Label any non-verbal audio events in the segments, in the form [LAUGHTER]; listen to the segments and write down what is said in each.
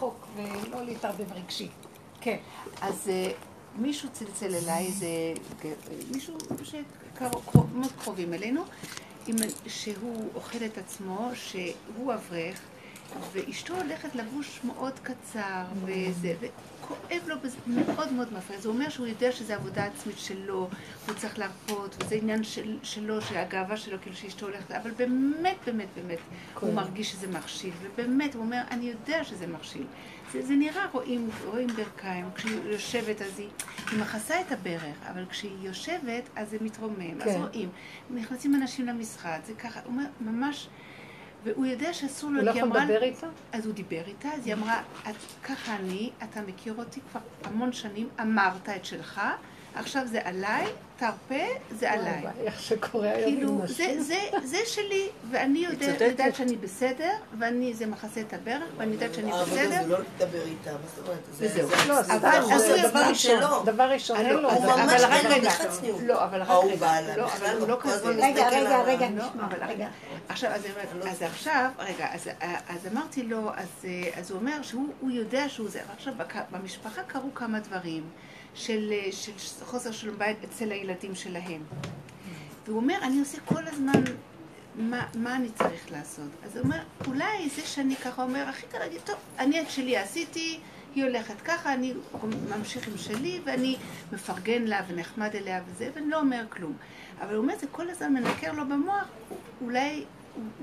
רחוק ולא להתערבב רגשי. כן. אז אה, מישהו צלצל אליי, איזה מישהו שמאוד קרובים אלינו, שהוא אוכל את עצמו, שהוא אברך, ואשתו הולכת לבוש מאוד קצר, וזה, וכואב לו, מאוד מאוד מפריע. זה אומר שהוא יודע שזו עבודה עצמית שלו, הוא צריך להרפות, וזה עניין של, שלו, של הגאווה שלו, כאילו שאשתו הולכת, אבל באמת, באמת, באמת, הוא מרגיש שזה מכשיל, ובאמת, הוא אומר, אני יודע שזה מכשיל. זה, זה נראה, רואים, רואים ברכיים, כשהיא יושבת אז היא, היא מכסה את הברך, אבל כשהיא יושבת אז זה מתרומם, כן. אז רואים. נכנסים אנשים למשרד, זה ככה, הוא אומר, ממש... והוא יודע שאסור לו, הוא לא יכול לדבר איתה? אז הוא דיבר איתה, אז היא אמרה, ככה אני, אתה מכיר אותי כבר המון שנים, אמרת את שלך, עכשיו זה עליי, תרפה, זה עליי. איך שקורה היום כאילו, זה שלי, ואני יודעת שאני בסדר, ואני, זה מכסה את הברך, ואני יודעת שאני בסדר. אבל זה לא לדבר איתה, מה זאת אומרת? וזהו. לא, זה דבר ראשון. דבר ראשון, אין לו. הוא ממש רק רגע. לא, אבל רק רגע. לא, אבל הוא לא כזה. רגע, רגע, רגע, נשמע. עכשיו, אז עכשיו, רגע, אז אמרתי לו, אז הוא אומר שהוא יודע שהוא זה. עכשיו, במשפחה קרו כמה דברים. של, של חוסר שלום בית אצל הילדים שלהם. והוא אומר, אני עושה כל הזמן מה, מה אני צריך לעשות. אז הוא אומר, אולי זה שאני ככה אומר, הכי קל להגיד, טוב, אני את שלי עשיתי, היא הולכת ככה, אני ממשיך עם שלי, ואני מפרגן לה ונחמד אליה וזה, ואני לא אומר כלום. אבל הוא אומר, זה כל הזמן מנקר לו במוח, אולי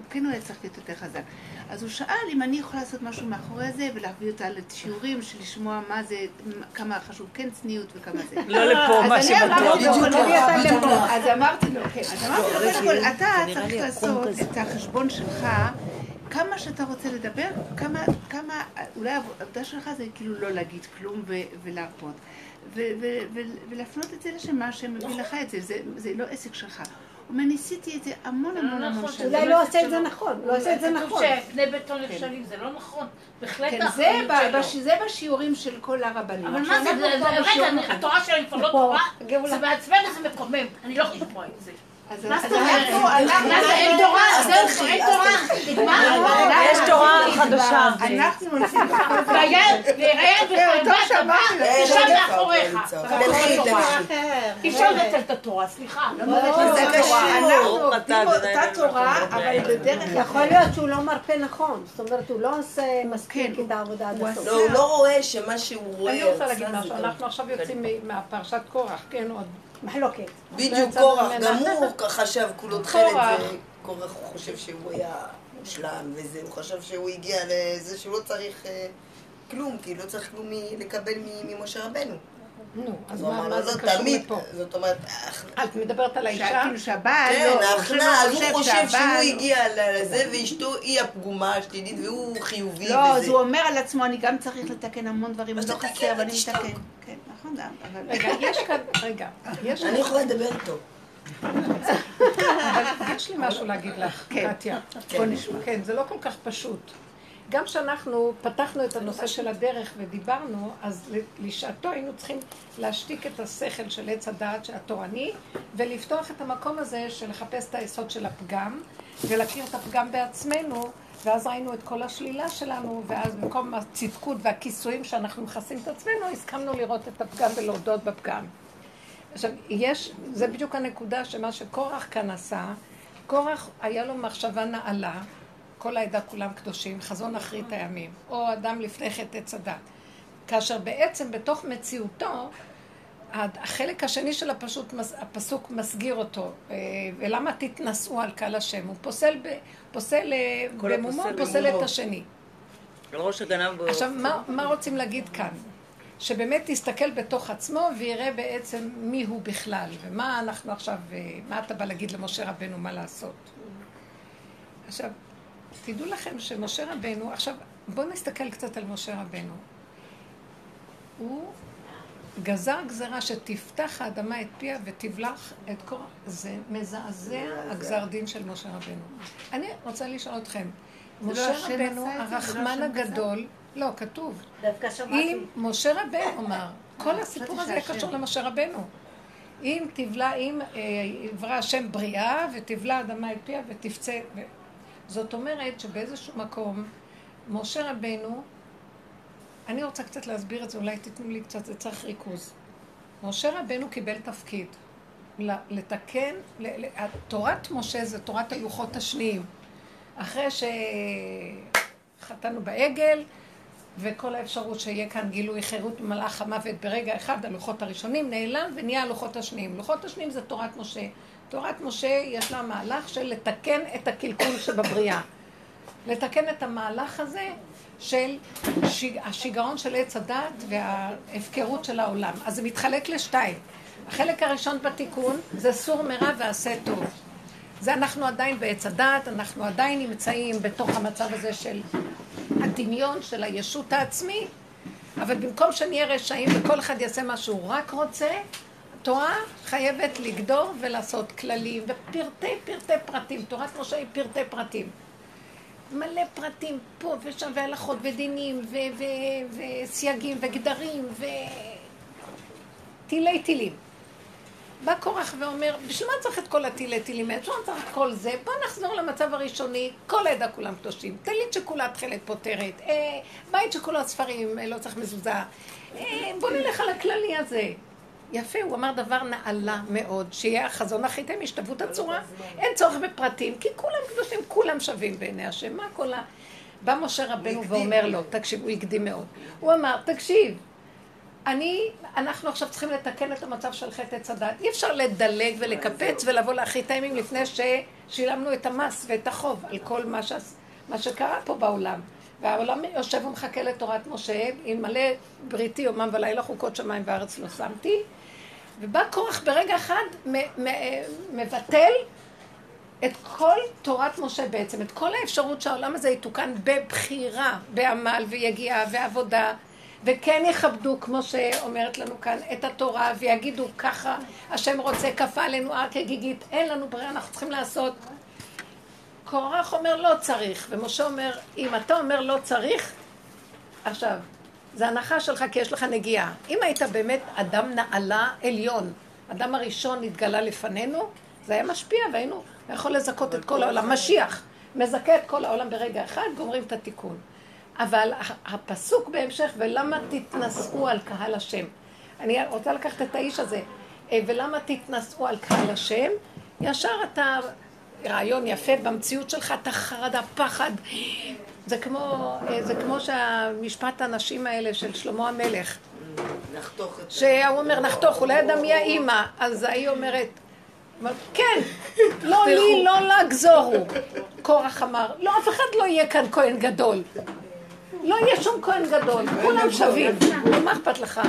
כן אולי צריך להיות יותר חזק. אז הוא שאל אם אני יכולה לעשות משהו מאחורי זה ולהביא אותה לשיעורים של לשמוע מה זה, כמה חשוב כן צניעות וכמה זה. לא לפה, מה שבטוח. אז אמרתי לו, כן, אז אמרתי לו, קודם כל, אתה צריך לעשות את החשבון שלך. כמה שאתה רוצה לדבר, כמה, כמה, אולי העבודה שלך זה כאילו לא להגיד כלום ולהרפות. ולהפנות את זה לשם מה שמביא לך את זה, זה לא עסק שלך. אומר, ניסיתי את זה המון המון המון נכון. שנים. אולי לא עושה את זה נכון, לא עושה את זה נכון. שבני בטון נכשלים, זה לא נכון. בהחלט כן, זה בשיעורים של כל הרבנים. אבל מה זה, רגע, התורה שלהם כבר לא טובה, זה מעצבן וזה מקומם. אני לא יכולה לשמוע את זה. מה זאת אומרת? אין תורה, זהו, אין תורה, נגמר. יש תורה חדשה. אנחנו ויראי בחרדת הבא, תשב מאחוריך. אי אפשר לבטל את התורה, סליחה. זה קשור. אותה תורה, אבל בדרך... יכול להיות שהוא לא מרפא נכון. זאת אומרת, הוא לא עושה מספיק את העבודה עד הסוף. לא, הוא לא רואה שמה שהוא רואה... אני רוצה להגיד משהו. אנחנו עכשיו יוצאים מהפרשת קורח, כן, עוד מחלוקת. בדיוק, קורח, גם הוא חשב כולו תכלת, קורח הוא חושב שהוא היה מושלם וזה, הוא חשב שהוא הגיע לזה שהוא לא צריך אה, כלום, כי לא צריך כלום לקבל ממשה רבנו. נו, אז מה זה קשור לפה? זאת אומרת... את מדברת על האישה? כאילו שהבעל... כן, ההכנעה, אז הוא חושב שהוא הגיע לזה, ואשתו היא הפגומה השלילית, והוא חיובי וזה. לא, אז הוא אומר על עצמו, אני גם צריך לתקן המון דברים, לא חסר, ואני מתקן. כן, נכון. רגע, יש כאן... רגע, יש... אני יכולה לדבר איתו. אבל יש לי משהו להגיד לך, כן. קטיה. בוא נשמע. כן, זה לא כל כך פשוט. גם כשאנחנו פתחנו את הנושא של הדרך ודיברנו, אז לשעתו היינו צריכים להשתיק את השכל של עץ הדעת התורני, ולפתוח את המקום הזה של לחפש את היסוד של הפגם, ולהכיר את הפגם בעצמנו, ואז ראינו את כל השלילה שלנו, ואז במקום הצדקות והכיסויים שאנחנו מכסים את עצמנו, הסכמנו לראות את הפגם ולהודות בפגם. עכשיו, יש, זה בדיוק הנקודה שמה שקורח כאן עשה, קורח היה לו מחשבה נעלה, כל העדה כולם קדושים, חזון אחרית הימים, או אדם לפני חטא עץ הדת. כאשר בעצם בתוך מציאותו, החלק השני של הפשוט, הפסוק מסגיר אותו. אה, ולמה תתנשאו על קהל השם? הוא פוסל, ב, פוסל אה, במומו, פוסל את השני. עכשיו, מה, מה רוצים להגיד כאן? שבאמת תסתכל בתוך עצמו ויראה בעצם מי הוא בכלל, ומה אנחנו עכשיו, אה, מה אתה בא להגיד למשה רבנו מה לעשות. עכשיו, תדעו לכם שמשה רבנו, עכשיו בואו נסתכל קצת על משה רבנו. הוא גזר גזרה שתפתח האדמה את פיה ותבלח את כל... זה מזעזע הגזר דין של משה רבנו. אני רוצה לשאול אתכם, לא משה רבנו, לא הרחמן הגדול, לא, כתוב. אם משה רבנו אמר, כל הסיפור הזה היה קשור למשה רבנו. אם תבלע, אם אה, יברא השם בריאה ותבלע אדמה את פיה ותפצה זאת אומרת שבאיזשהו מקום, משה רבנו אני רוצה קצת להסביר את זה, אולי תיתנו לי קצת, זה צריך ריכוז. משה רבנו קיבל תפקיד לתקן, תורת משה זה תורת הלוחות השניים. אחרי שחטאנו בעגל, וכל האפשרות שיהיה כאן גילוי חירות ממלאך המוות ברגע אחד, הלוחות הראשונים נעלם ונהיה הלוחות השניים. לוחות השניים זה תורת משה. תורת משה יש לה מהלך של לתקן את הקלקול שבבריאה. לתקן את המהלך הזה של שיג... השיגעון של עץ הדת וההפקרות של העולם. אז זה מתחלק לשתיים. החלק הראשון בתיקון זה סור מרע ועשה טוב. זה אנחנו עדיין בעץ הדת, אנחנו עדיין נמצאים בתוך המצב הזה של הדמיון של הישות העצמי, אבל במקום שנהיה רשעים וכל אחד יעשה מה שהוא רק רוצה, התורה חייבת לגדור ולעשות כללים ופרטי פרטי פרטים. תורת משה היא פרטי פרטים. מלא פרטים פה ושם והלכות ודינים וסייגים וגדרים וטילי טילים. בא קורח ואומר, בשביל מה צריך את כל הטילי טילים? בשביל מה צריך את כל זה? בוא נחזור למצב הראשוני, כל העדה כולם קדושים. טלית שכולה תכלת פותרת, אה, בית שכולו ספרים, אה, לא צריך מזוזה. אה, בוא נלך על הכללי הזה. יפה, הוא אמר דבר נעלה מאוד, שיהיה החזון החיתם השתוות הצורה. אין צורך בפרטים, כי כולם קדושים, כולם שווים בעיני השם. מה כל ה... בא משה רבנו ואומר לו, תקשיב, הוא הקדים מאוד. הוא אמר, תקשיב, אני, אנחנו עכשיו צריכים לתקן את המצב של חטא עץ הדת. אי אפשר לדלג ולקפץ ולבוא לאחרית הימים לפני ששילמנו את המס ואת החוב על כל מה, ש... מה שקרה פה בעולם. והעולם יושב ומחכה לתורת משה, אלמלא בריתי יומם ולילה חוקות שמיים וארץ לא שמתי. ובא קורח ברגע אחד מבטל את כל תורת משה בעצם, את כל האפשרות שהעולם הזה יתוקן בבחירה, בעמל ויגיעה ועבודה, וכן יכבדו, כמו שאומרת לנו כאן, את התורה, ויגידו ככה, השם רוצה, כפה עלינו הר כגיגית, אין לנו ברירה, אנחנו צריכים לעשות. קורח אומר לא צריך, ומשה אומר, אם אתה אומר לא צריך, עכשיו, זה הנחה שלך כי יש לך נגיעה. אם היית באמת אדם נעלה עליון, אדם הראשון נתגלה לפנינו, זה היה משפיע והיינו, יכול לזכות את כל העולם. משיח מזכה את כל העולם ברגע אחד, גומרים את התיקון. אבל הפסוק בהמשך, ולמה תתנשאו על קהל השם? אני רוצה לקחת את האיש הזה, אה, ולמה תתנשאו על קהל השם? ישר אתה, רעיון יפה במציאות שלך, אתה חרדה, פחד, זה כמו, אה, זה כמו שהמשפט הנשים האלה של שלמה המלך. נחתוך את זה. שהוא אומר נחתוך, אולי אדם יהיה אימא. אז ההיא אומרת, כן, לא לי, לא לה, גזורו. קורח אמר, לא, אף אחד לא יהיה כאן כהן גדול. לא יהיה שום כהן גדול, כולם שווים. מה אכפת לך?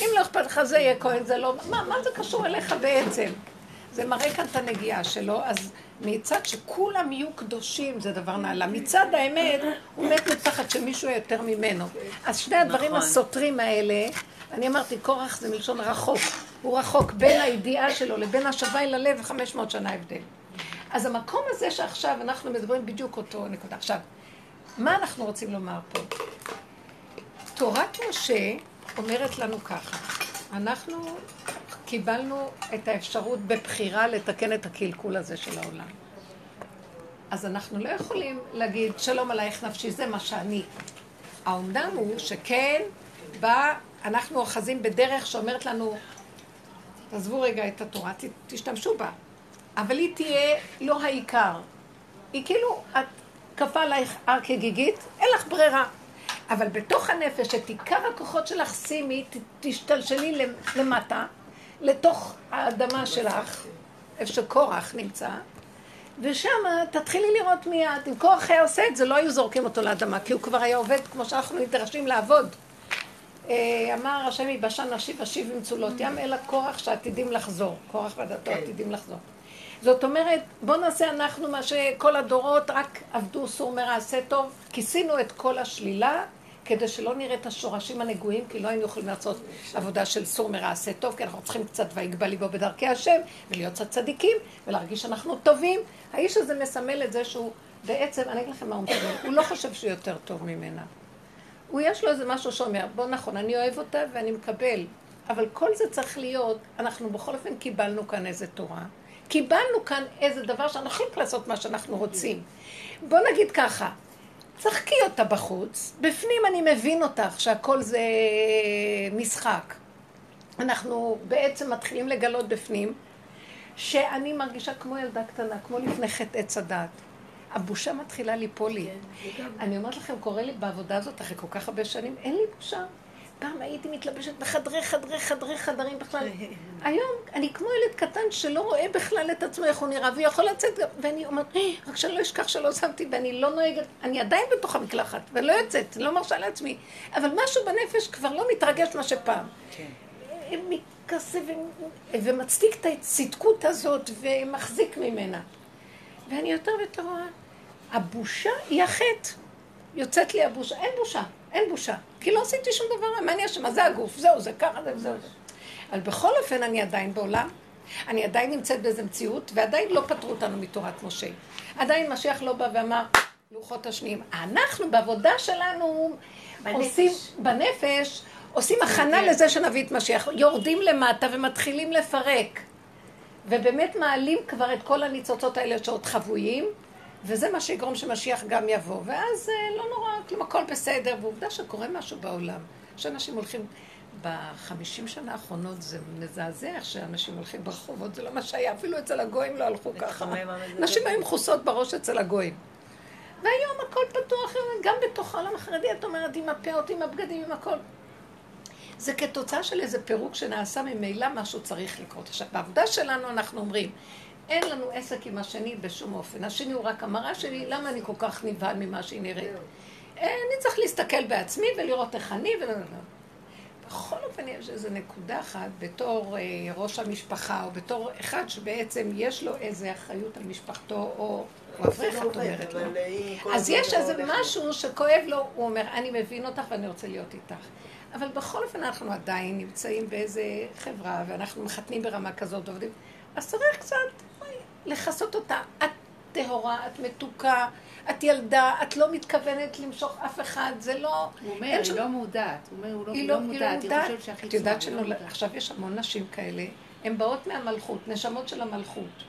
אם לא אכפת לך זה יהיה כהן, זה לא... מה זה קשור אליך בעצם? זה מראה כאן את הנגיעה שלו, אז מצד שכולם יהיו קדושים זה דבר נעלה. מצד האמת, הוא מת מפחד שמישהו יותר ממנו. אז שני הדברים נכון. הסותרים האלה, אני אמרתי, קורח זה מלשון רחוק. הוא רחוק בין הידיעה שלו לבין השווה אל הלב, 500 שנה הבדל. אז המקום הזה שעכשיו אנחנו מדברים בדיוק אותו נקודה. עכשיו, מה אנחנו רוצים לומר פה? תורת משה אומרת לנו ככה, אנחנו קיבלנו את האפשרות בבחירה לתקן את הקלקול הזה של העולם. אז אנחנו לא יכולים להגיד, שלום עלייך נפשי, זה מה שאני. האומנם הוא שכן, בא, אנחנו אוחזים בדרך שאומרת לנו, תעזבו רגע את התורה, תשתמשו בה. אבל היא תהיה לא העיקר. היא כאילו, את כפה עלייך הר כגיגית, אין לך ברירה. אבל בתוך הנפש, את עיקר הכוחות שלך שימי, תשתלשלי למטה, לתוך האדמה שלך, איפה שקורח נמצא, ושם תתחילי לראות מיד. אם קורח היה עושה את זה, לא היו זורקים אותו לאדמה, כי הוא כבר היה עובד כמו שאנחנו נדרשים לעבוד. אה, אמר השם יבשן נשיב אשיב עם צולות ים, אלא קורח שעתידים לחזור. קורח ועדתו כן. עתידים לחזור. זאת אומרת, בוא נעשה אנחנו מה שכל הדורות רק עבדו סור מרע עשה טוב, כיסינו את כל השלילה כדי שלא נראה את השורשים הנגועים, כי לא היינו יכולים לעשות עבודה של סור מרע עשה טוב, כי אנחנו צריכים קצת ויגבה ליבו בדרכי השם, ולהיות צדיקים, ולהרגיש שאנחנו טובים. האיש הזה מסמל את זה שהוא בעצם, אני אגיד לכם מה הוא מסמל, הוא לא חושב שהוא יותר טוב ממנה. הוא יש לו איזה משהו שאומר, בוא נכון, אני אוהב אותה ואני מקבל, אבל כל זה צריך להיות, אנחנו בכל אופן קיבלנו כאן איזה תורה. קיבלנו כאן איזה דבר שאנחנו יכולים לעשות מה שאנחנו רוצים. בוא נגיד ככה, צחקי אותה בחוץ, בפנים אני מבין אותך שהכל זה משחק. אנחנו בעצם מתחילים לגלות בפנים שאני מרגישה כמו ילדה קטנה, כמו לפני חטא עץ הדת. הבושה מתחילה ליפול לי. כן, אני אומרת לכם, קורה לי בעבודה הזאת אחרי כל כך הרבה שנים, אין לי בושה. פעם הייתי מתלבשת בחדרי חדרי חדרי חדרים בכלל. היום אני כמו ילד קטן שלא רואה בכלל את עצמו איך הוא נראה, ויכול לצאת, ואני אומרת, אה, רק שאני לא אשכח שלא שמתי, ואני לא נוהגת, אני עדיין בתוך המקלחת, ולא יוצאת, לא מרשה לעצמי. אבל משהו בנפש כבר לא מתרגש מה שפעם. כן. כזה ומצדיק את הצדקות הזאת ומחזיק ממנה. ואני יותר ויותר רואה, הבושה היא החטא. יוצאת לי הבושה, אין בושה, אין בושה. כי לא עשיתי שום דבר, מה אני אשמה? זה הגוף, זהו, זה ככה, זה וזהו. אבל בכל אופן אני עדיין בעולם, אני עדיין נמצאת באיזו מציאות, ועדיין לא פטרו אותנו מתורת משה. עדיין משיח לא בא ואמר, לוחות השניים. אנחנו בעבודה שלנו בנפש. עושים, בנפש, עושים הכנה לזה שנביא את משיח. יורדים למטה ומתחילים לפרק. ובאמת מעלים כבר את כל הניצוצות האלה שעוד חבויים, וזה מה שיגרום שמשיח גם יבוא. ואז אה, לא נורא, כלום הכל בסדר, ועובדה שקורה משהו בעולם. שאנשים הולכים, בחמישים שנה האחרונות זה מזעזע איך שאנשים הולכים ברחובות, זה לא מה שהיה, אפילו אצל הגויים לא הלכו ככה. נשים היו מכוסות בראש אצל הגויים. והיום הכל פתוח, גם בתוך העולם החרדי, את אומרת, עם הפאות, עם הבגדים, עם הכל. זה כתוצאה של איזה פירוק שנעשה ממילא משהו צריך לקרות. עכשיו, בעבודה שלנו אנחנו אומרים, אין לנו עסק עם השני בשום אופן. השני הוא רק המראה שלי, למה אני כל כך נבהל ממה שהיא נראית? אני צריך להסתכל בעצמי ולראות איך אני ו... בכל אופן יש איזו נקודה אחת בתור אה, ראש המשפחה, או בתור אחד שבעצם יש לו איזו אחריות על משפחתו, או אברך, את אומרת לו. אז יש איזה משהו שכואב לו, הוא אומר, אני מבין אותך ואני רוצה להיות איתך. אבל בכל אופן אנחנו עדיין נמצאים באיזה חברה, ואנחנו מחתנים ברמה כזאת ועובדים, אז צריך קצת לכסות אותה. את טהורה, את מתוקה, את ילדה, את לא מתכוונת למשוך אף אחד, זה לא... הוא אומר, היא לא מודעת. הוא אומר, הוא לא, לא, לא מודעת, היא חושבת שהחיצון... את יודעת שעכשיו יש המון נשים כאלה, הן באות מהמלכות, נשמות של המלכות.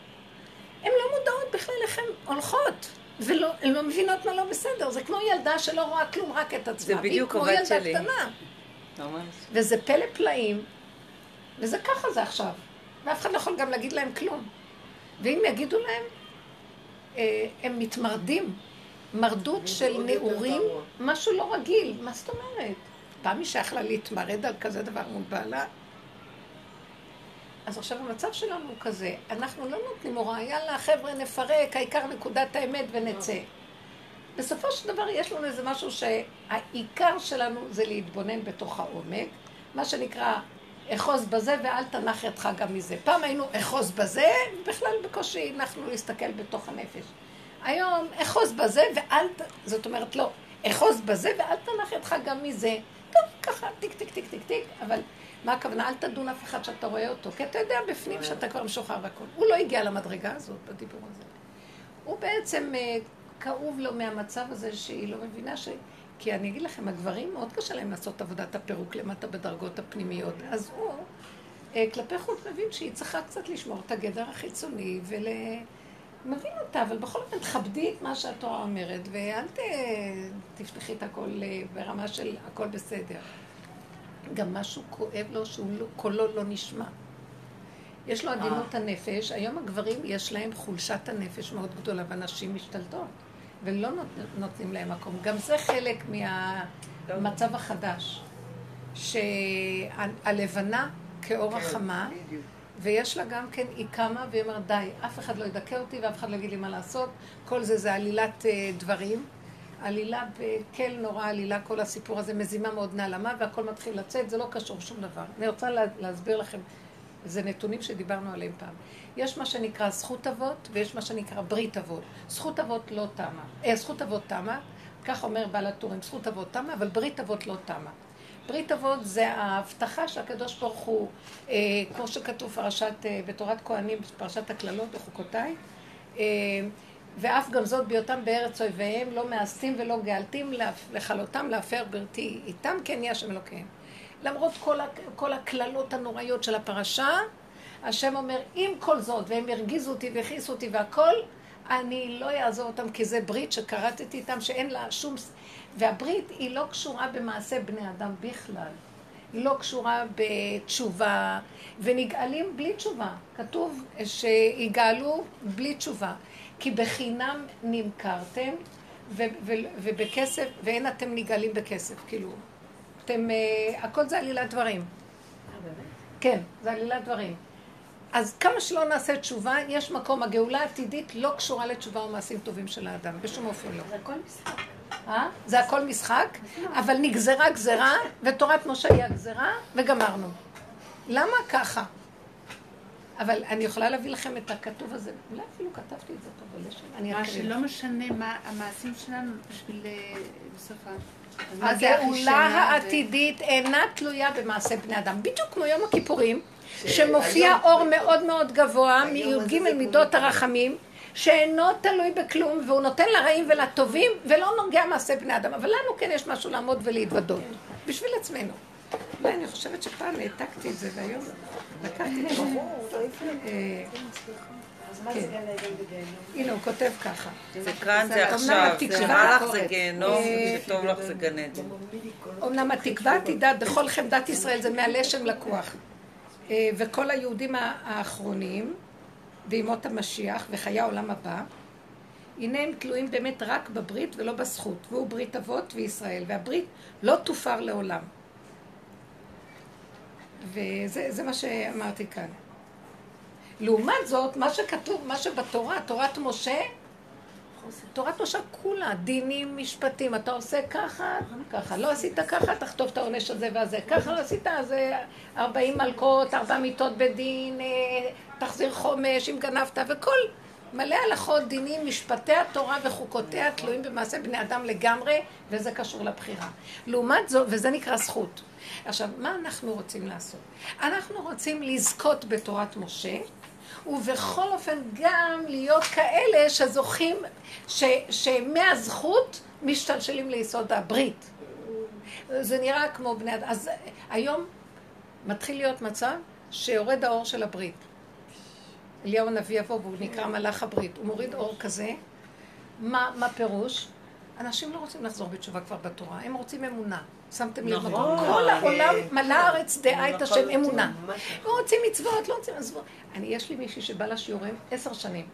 הן לא מודעות בכלל איך הן הולכות. והן לא מבינות מה לא בסדר. זה כמו ילדה שלא רואה כלום, רק את עצמה. זה בדיוק עובד שלי. היא כמו ילדה קטנה. ממש. וזה פלא פלאים, וזה ככה זה עכשיו. ואף אחד לא יכול גם להגיד להם כלום. ואם יגידו להם, אה, הם מתמרדים. מרדות של נעורים, משהו לא רגיל. מה זאת אומרת? פעם אישה יכלה להתמרד על כזה דבר מול בעלה? אז עכשיו המצב שלנו הוא כזה, אנחנו לא נותנים הוראה, יאללה חבר'ה נפרק, העיקר נקודת האמת ונצא. בסופו של דבר יש לנו איזה משהו שהעיקר שלנו זה להתבונן בתוך העומק, מה שנקרא אחוז בזה ואל תנח ידך גם מזה. פעם היינו אחוז בזה, בכלל בקושי הנחנו להסתכל בתוך הנפש. היום אחוז בזה ואל, ת... זאת אומרת לא, אחוז בזה ואל תנח ידך גם מזה. טוב, ככה, טיק טיק טיק טיק טיק, אבל מה הכוונה? אל תדון אף אחד שאתה רואה אותו, כי אתה יודע בפנים שאתה כבר משוחרר והכל. הוא לא הגיע למדרגה הזאת בדיבור הזה. הוא בעצם אה, כאוב לו מהמצב הזה שהיא לא מבינה ש... כי אני אגיד לכם, הגברים מאוד קשה להם לעשות עבודת הפירוק למטה בדרגות הפנימיות. אז הוא, אה, כלפי חוץ, מבין שהיא צריכה קצת לשמור את הגדר החיצוני ול... מבין אותה, אבל בכל אופן תכבדי את מה שהתורה אומרת, ואל ת... תפתחי את הכל אה, ברמה של הכל בסדר. גם משהו כואב לו שהוא לא, קולו לא נשמע. יש לו עדינות אה. הנפש, היום הגברים יש להם חולשת הנפש מאוד גדולה, ואנשים משתלטות, ולא נותנים להם מקום. גם זה חלק מהמצב החדש, שהלבנה כאור כן, החמה, ויש לה גם כן, היא קמה והיא אומרת, די, אף אחד לא ידכא אותי ואף אחד לא יגיד לי מה לעשות, כל זה זה עלילת אה, דברים. עלילה בקל נורא עלילה, כל הסיפור הזה מזימה מאוד נעלמה והכל מתחיל לצאת, זה לא קשור שום דבר. אני רוצה לה, להסביר לכם זה נתונים שדיברנו עליהם פעם. יש מה שנקרא זכות אבות ויש מה שנקרא ברית אבות. זכות אבות לא תמה. אה, זכות אבות תמה, כך אומר בעל הטורים, זכות אבות תמה, אבל ברית אבות לא תמה. ברית אבות זה ההבטחה שהקדוש ברוך הוא, אה, כמו שכתוב פרשת, אה, בתורת כהנים, פרשת הקללות בחוקותיי, אה, ואף גם זאת בהיותם בארץ אויביהם, לא מאסתים ולא גאלתים לכלותם להפר בריתי איתם, כן יהיה השם אלוקיהם. למרות כל הקללות הנוראיות של הפרשה, השם אומר, עם כל זאת, והם הרגיזו אותי והכעיסו אותי והכל, אני לא אעזור אותם, כי זה ברית שכרתתי איתם, שאין לה שום... והברית היא לא קשורה במעשה בני אדם בכלל. היא לא קשורה בתשובה, ונגאלים בלי תשובה. כתוב שיגאלו בלי תשובה. כי בחינם נמכרתם, ו- ו- ובכסף, ואין אתם נגאלים בכסף, כאילו. אתם, uh, הכל זה עלילת דברים. כן, זה עלילת דברים. אז כמה שלא נעשה תשובה, יש מקום. הגאולה העתידית לא קשורה לתשובה ומעשים טובים של האדם, בשום אופן לא. זה הכל משחק. אה? זה הכל משחק, אבל נגזרה גזרה, ותורת משה היא הגזרה, וגמרנו. למה ככה? אבל אני יכולה להביא לכם את הכתוב הזה, אולי אפילו כתבתי את זה פה בלשון, אני מה אקריא. שלא משנה מה המעשים שלנו בשביל אה, מה זה הגאולה העתידית אינה תלויה במעשה בני אדם. בדיוק כמו יום הכיפורים, שמופיע אור מאוד מאוד גבוה מי"ג מידות הרחמים, שאינו תלוי בכלום, והוא נותן לרעים ולטובים, ולא נוגע מעשה בני אדם. אבל לנו כן יש משהו לעמוד ולהתוודות, בשביל עצמנו. אולי אני חושבת שפעם העתקתי את זה, והיום לקחתי את זה. אה, כן. הנה, הוא כותב ככה. זה כאן, זה עכשיו, זה רע לך זה גיהנום, אה, וטוב לך זה גן עדן. אמנם התקווה עתידה בכל חמדת ישראל זה מהלשם לקוח. אה, וכל היהודים האחרונים, וימות המשיח וחיי העולם הבא, הנה הם תלויים באמת רק בברית ולא בזכות, והוא ברית אבות וישראל, והברית לא תופר לעולם. וזה זה מה שאמרתי כאן. לעומת זאת, מה שכתוב, מה שבתורה, תורת משה, תורת משה כולה, דינים, משפטים, אתה עושה ככה, ככה, לא עשית ככה, תחטוף את העונש הזה והזה, ככה לא עשית, אז אה, 40 מלכות, ארבע מיתות בדין, אה, תחזיר חומש אם גנבת, וכל מלא הלכות, דינים, משפטי התורה וחוקותיה תלויים במעשה בני אדם לגמרי, וזה קשור לבחירה. לעומת זאת, וזה נקרא זכות. עכשיו, מה אנחנו רוצים לעשות? אנחנו רוצים לזכות בתורת משה, ובכל אופן גם להיות כאלה שזוכים, ש, שמהזכות משתלשלים ליסוד הברית. זה נראה כמו בני אדם. אז היום מתחיל להיות מצב שיורד האור של הברית. אליהו הנביא יבוא והוא נקרא מלאך הברית. הוא מוריד אור כזה. מה, מה פירוש? אנשים לא רוצים לחזור בתשובה כבר בתורה, הם רוצים אמונה. שמתם לב? נכון. כל העולם כן. מלא הארץ דעה את השם אמונה. לא רוצים מצוות, לא רוצים מצוות. אני, יש לי מישהי שבא לשיעורים עשר שנים,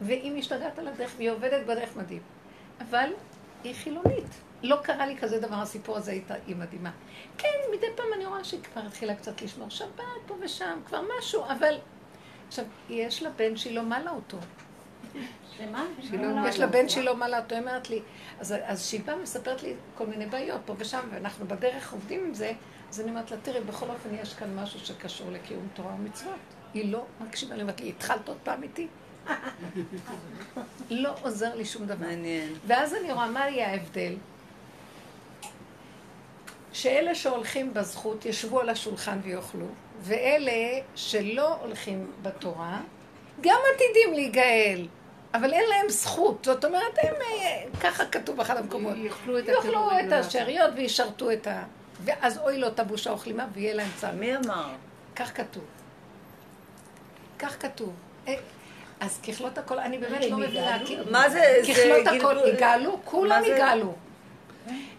והיא משתגעת על הדרך, והיא עובדת בדרך מדהים. אבל היא חילונית. לא קרה לי כזה דבר, הסיפור הזה איתה, היא מדהימה. כן, מדי פעם אני רואה שהיא כבר התחילה קצת לשמור שבת פה ושם, כבר משהו, אבל... עכשיו, יש לה בן שהיא לא מלה אותו. שמה? יש לה בן שהיא לא מעלה אותו, היא אומרת לי, אז, אז שהיא באה מספרת לי כל מיני בעיות פה ושם, ואנחנו בדרך עובדים עם זה, אז אני אומרת לה, תראי, בכל אופן יש כאן משהו שקשור לקיום תורה ומצוות. היא לא מקשיבה, אני אומרת לי, התחלת עוד פעם איתי? לא עוזר לי שום דבר. מעניין. ואז אני רואה, מה יהיה ההבדל? שאלה שהולכים בזכות ישבו על השולחן ויאכלו, ואלה שלא הולכים בתורה, גם עתידים להיגאל, אבל אין להם זכות. זאת אומרת, הם, אה, ככה כתוב באחד המקומות, יאכלו את יאכלו את השאריות וישרתו את ה... ואז אוי לו תבושה וכלימה ויהיה להם צער. מי אמר? כך כתוב. כך כתוב. אה, אז ככלות הכל, אני באמת לא מבינה, מה זה? ככלות הכל, יגאלו, כולם? יגאלו.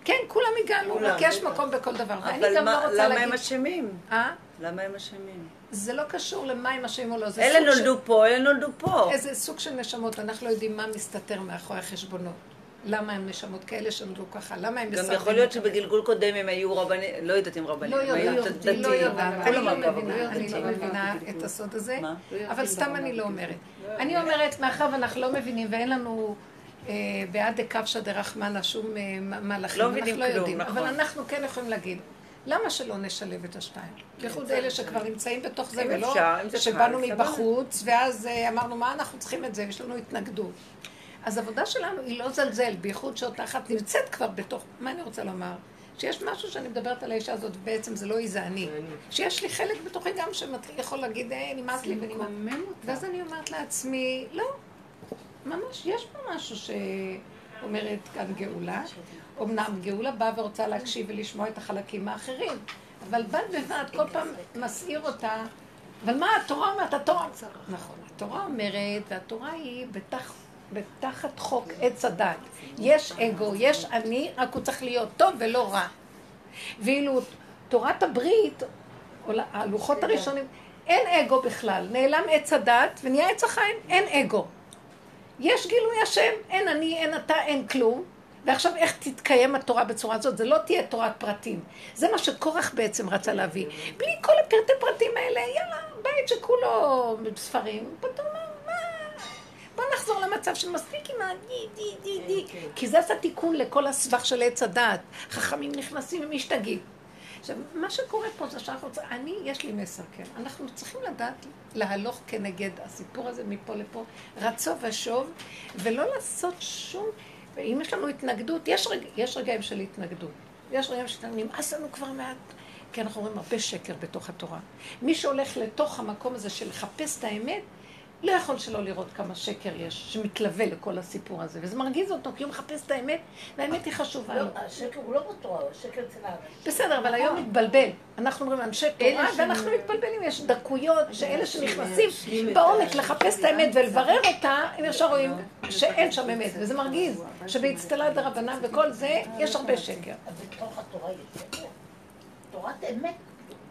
כן, כולם יגאלו. רק יש מקום בכל דבר. ואני אבל גם לא רוצה למה הם להגיד... אשמים? אה? למה הם אשמים? זה לא קשור למה הם אשמים או לא, זה אלה. נולדו פה, אלה נולדו פה. איזה סוג של נשמות, אנחנו לא יודעים מה מסתתר מאחורי החשבונות. למה הם נשמות כאלה שנולדו ככה? למה הם גם מסרבים יכול להיות? שבגלגול קודם הם היו רבנים, לא יודעת אם רבנים, לא הם היו יודעת, דתיים. לא יודעת, אני לא מבינה, אני לא. מבינה את הסוד הזה? אבל סתם אני לא אומרת. אני אומרת, מאחר ואנחנו לא מבינים ואין לנו אה, בעד דקפשא דרחמנא שום אה, מהלכים, לא אנחנו לא כלום, יודעים, נכון. אבל אנחנו כן יכולים להגיד. למה שלא נשלב את השתיים? בייחוד אלה שכבר נמצאים בתוך זה, ולא שבאנו. מבחוץ, ואז אה, אמרנו, מה אנחנו צריכים את זה? יש לנו התנגדות. אז העבודה שלנו היא לא זלזל, בייחוד שאותה אחת נמצאת כבר בתוך, מה אני רוצה לומר? שיש משהו שאני מדברת על האישה הזאת, ובעצם זה לא היא, זה אני. שיש לי חלק בתוכי גם שיכול להגיד, אה, נמאס לי ונמאס. ואז אני אומרת לעצמי, לא, ממש, יש פה משהו שאומרת כאן גאולה. אמנם גאולה באה ורוצה להקשיב ולשמוע את החלקים האחרים, אבל בד בבד כל פעם מסעיר אותה. אבל מה התורה אומרת? התורה... נכון, התורה אומרת, והתורה היא בתח בתחת חוק עץ הדת. יש אגו, יש אני, רק הוא צריך להיות טוב ולא רע. ואילו תורת הברית, או הלוחות הראשונים, אין אגו בכלל. נעלם עץ הדת ונהיה עץ החיים, אין אגו. יש גילוי השם, אין אני, אין אתה, אין כלום. ועכשיו איך תתקיים התורה בצורה הזאת? זה לא תהיה תורת פרטים. זה מה שקורח בעצם רצה להביא. בלי כל הפרטי פרטים האלה, יאללה, בית שכולו ספרים, פתאום מה? בוא נחזור למצב של מספיק עם הדי, די, די, די. כן, כן. כי זה עשה תיקון לכל הסבך של עץ הדעת. חכמים נכנסים ומשתגעים. עכשיו, מה שקורה פה זה שאנחנו רוצים, אני, יש לי מסר, כן. אנחנו צריכים לדעת להלוך כנגד הסיפור הזה מפה לפה, רצו ושוב, ולא לעשות שום... ואם יש לנו התנגדות, יש, רג... יש רגעים של התנגדות. יש רגעים שנמאס לנו כבר מעט, כי אנחנו רואים הרבה שקר בתוך התורה. מי שהולך לתוך המקום הזה של לחפש את האמת, לא יכול שלא לראות כמה שקר יש, שמתלווה לכל הסיפור הזה. וזה מרגיז אותו, כי הוא מחפש את האמת, והאמת היא חשובה לא, לו. השקר הוא לא בתורה, השקר אצל האנשים. בסדר, אבל היום מתבלבל. אנחנו אומרים אנשי תורה, ואנחנו מתבלבלים. יש דקויות שאלה שנכנסים בעומק לחפש את האמת ולברר אותה, הם ישר רואים שאין שם אמת. וזה מרגיז, שבאצטלה דרבנן וכל זה, יש הרבה שקר. אז בתוך התורה יש שקר. תורת אמת.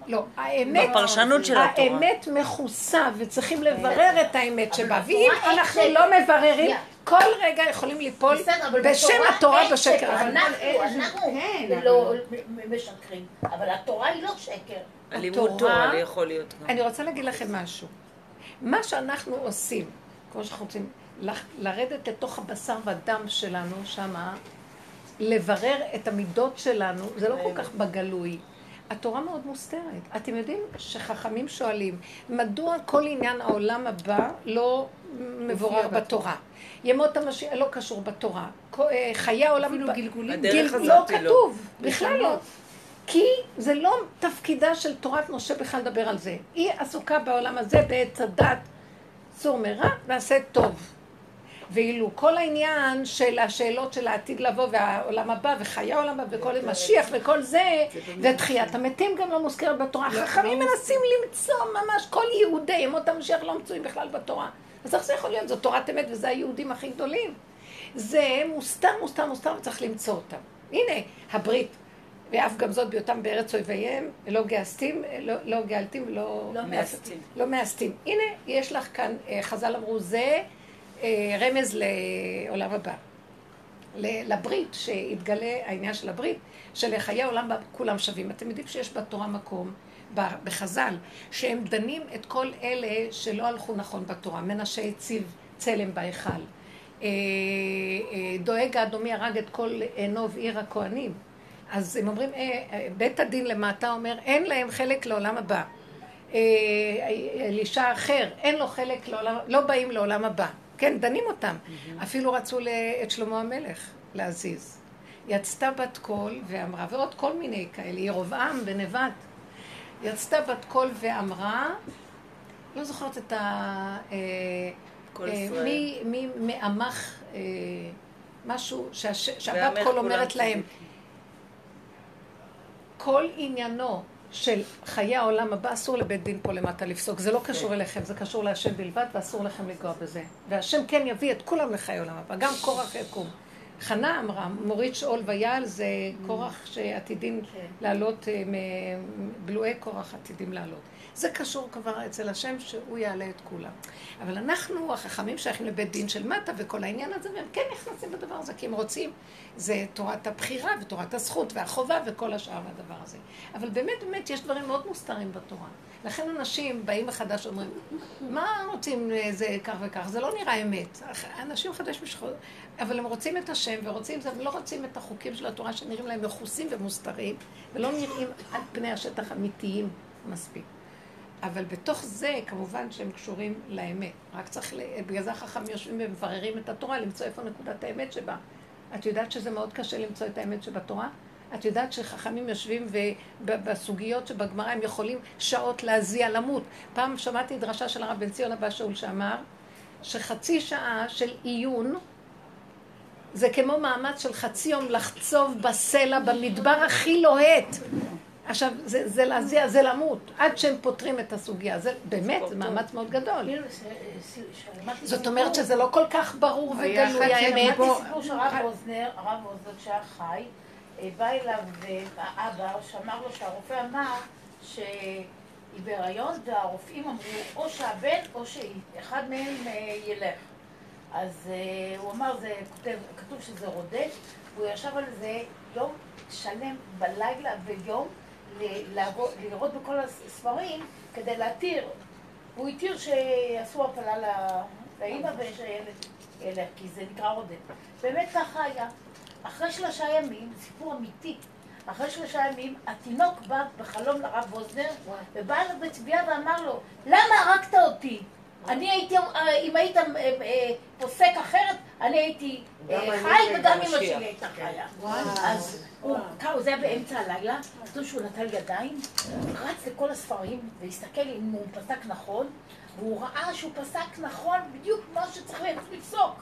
לא, האמת, בפרשנות של התורה. האמת מכוסה וצריכים לברר את האמת שבה, ואם אנחנו לא מבררים, כל רגע יכולים ליפול בשם התורה בשקר. אנחנו כן, לא משקרים, אבל התורה היא לא שקר. הלימוד תורה יכול להיות אני רוצה להגיד לכם משהו. מה שאנחנו עושים, כמו שאנחנו רוצים, לרדת לתוך הבשר והדם שלנו שמה, לברר את המידות שלנו, זה לא כל כך בגלוי. התורה מאוד מוסתרת. אתם יודעים שחכמים שואלים, מדוע כל עניין העולם הבא לא מבורר בתורה? ימות המשיח לא קשור בתורה. אה, חיי העולם... אפילו גלגולים. לא כתוב, בכלל לא. כי זה לא תפקידה של תורת משה בכלל לדבר על זה. היא עסוקה בעולם הזה בעץ הדת, צור מרע ועשה טוב. ואילו כל העניין של השאלות של העתיד לבוא והעולם הבא וחיי העולם הבא וכל משיח וכל זה, ותחיית המתים גם לא מוזכרת בתורה. החכמים לא מנסים למצוא ממש כל יהודי ימות המשיח לא מצויים בכלל בתורה. אז איך זה יכול להיות? זו תורת אמת וזה היהודים הכי גדולים. זה מוסתר, מוסתר, מוסתר, וצריך למצוא אותם. הנה, הברית, ואף גם זאת בהיותם בארץ אויביהם, לא גאסתים, לא, לא גאלתים, לא, לא מאסתים. לא מאסתים. הנה, יש לך כאן, אה, חז"ל אמרו, זה רמז לעולם הבא. לברית, שהתגלה העניין של הברית, שלחיי העולם כולם שווים. אתם יודעים שיש בתורה מקום, בחז"ל, שהם דנים את כל אלה שלא הלכו נכון בתורה. מנשה הציב צלם בהיכל. אה, אה, דואג האדומי הרג את כל נוב עיר הכהנים. אז הם אומרים, בית הדין למטה אומר, אין להם חלק לעולם הבא. אלישע אחר, אין לו חלק לעולם, לא באים לעולם הבא. כן, דנים אותם. אפילו רצו את שלמה המלך להזיז. יצתה בת קול ואמרה, ועוד כל מיני כאלה, ירבעם בן נבט. יצתה בת קול ואמרה, לא זוכרת את ה... אה, אה, מי, מי מעמך אה, משהו שהבת קול אומרת להם, כל עניינו של חיי העולם הבא, אסור לבית דין פה למטה לפסוק. זה לא קשור כן. אליכם, זה קשור להשם בלבד, ואסור לכם לנגוע בזה. והשם כן יביא את כולם לחיי העולם הבא, גם קורח יקום. חנה אמרה, מוריד שאול ויעל זה קורח שעתידים כן. לעלות, אה, בלועי קורח עתידים לעלות. זה קשור כבר אצל השם שהוא יעלה את כולם. אבל אנחנו, החכמים שייכים לבית דין של מטה וכל העניין הזה, והם כן נכנסים בדבר הזה, כי הם רוצים, זה תורת הבחירה ותורת הזכות והחובה וכל השאר מהדבר הזה. אבל באמת, באמת, יש דברים מאוד מוסתרים בתורה. לכן אנשים באים מחדש ואומרים, מה רוצים זה כך וכך? זה לא נראה אמת. אנשים חדש משחור, אבל הם רוצים את השם ורוצים זה, הם לא רוצים את החוקים של התורה שנראים להם מכוסים ומוסתרים, ולא נראים על פני השטח אמיתיים מספיק. אבל בתוך זה, כמובן שהם קשורים לאמת. רק צריך, בגלל זה החכמים יושבים ומבררים את התורה, למצוא איפה נקודת האמת שבה. את יודעת שזה מאוד קשה למצוא את האמת שבתורה? את יודעת שחכמים יושבים ובסוגיות שבגמרא הם יכולים שעות להזיע, למות. פעם שמעתי דרשה של הרב בן ציון הבא שאול שאמר שחצי שעה של עיון זה כמו מאמץ של חצי יום לחצוב בסלע במדבר הכי לוהט. עכשיו, זה, זה להזיע, זה למות, עד שהם פותרים את הסוגיה. זה באמת, זה מאמץ מאוד גדול. זאת אומרת שזה לא כל כך ברור וגלוי האמת. שמעתי סיפור של הרב אוזנר, הרב אוזנר כשהיה חי, אה, בא אליו האבא שאמר לו שהרופא אמר שהיא בהיריון והרופאים אמרו או שהבן או שהיא, אחד מהם אה, ילך. אז הוא אמר, זה כתוב שזה רודף, והוא ישב על זה יום שלם בלילה ויום לראות בכל הספרים כדי להתיר. הוא התיר שיעשו הפלה לאימא ילך, כי זה נקרא רודף. באמת ככה היה. אחרי שלושה ימים, סיפור אמיתי, אחרי שלושה ימים, התינוק בא בחלום לרב ווזנר, ובא אליו בתביעה ואמר לו, למה הרגת אותי? אני הייתי, אה, אם היית אה, אה, פוסק אחרת, אני הייתי חי וגם אמא שלי הייתה חיה. אז זה היה באמצע הלילה, כתוב שהוא נטל ידיים, רץ לכל הספרים והסתכל אם הוא פסק נכון, והוא ראה שהוא פסק נכון בדיוק מה שצריך לפסוק.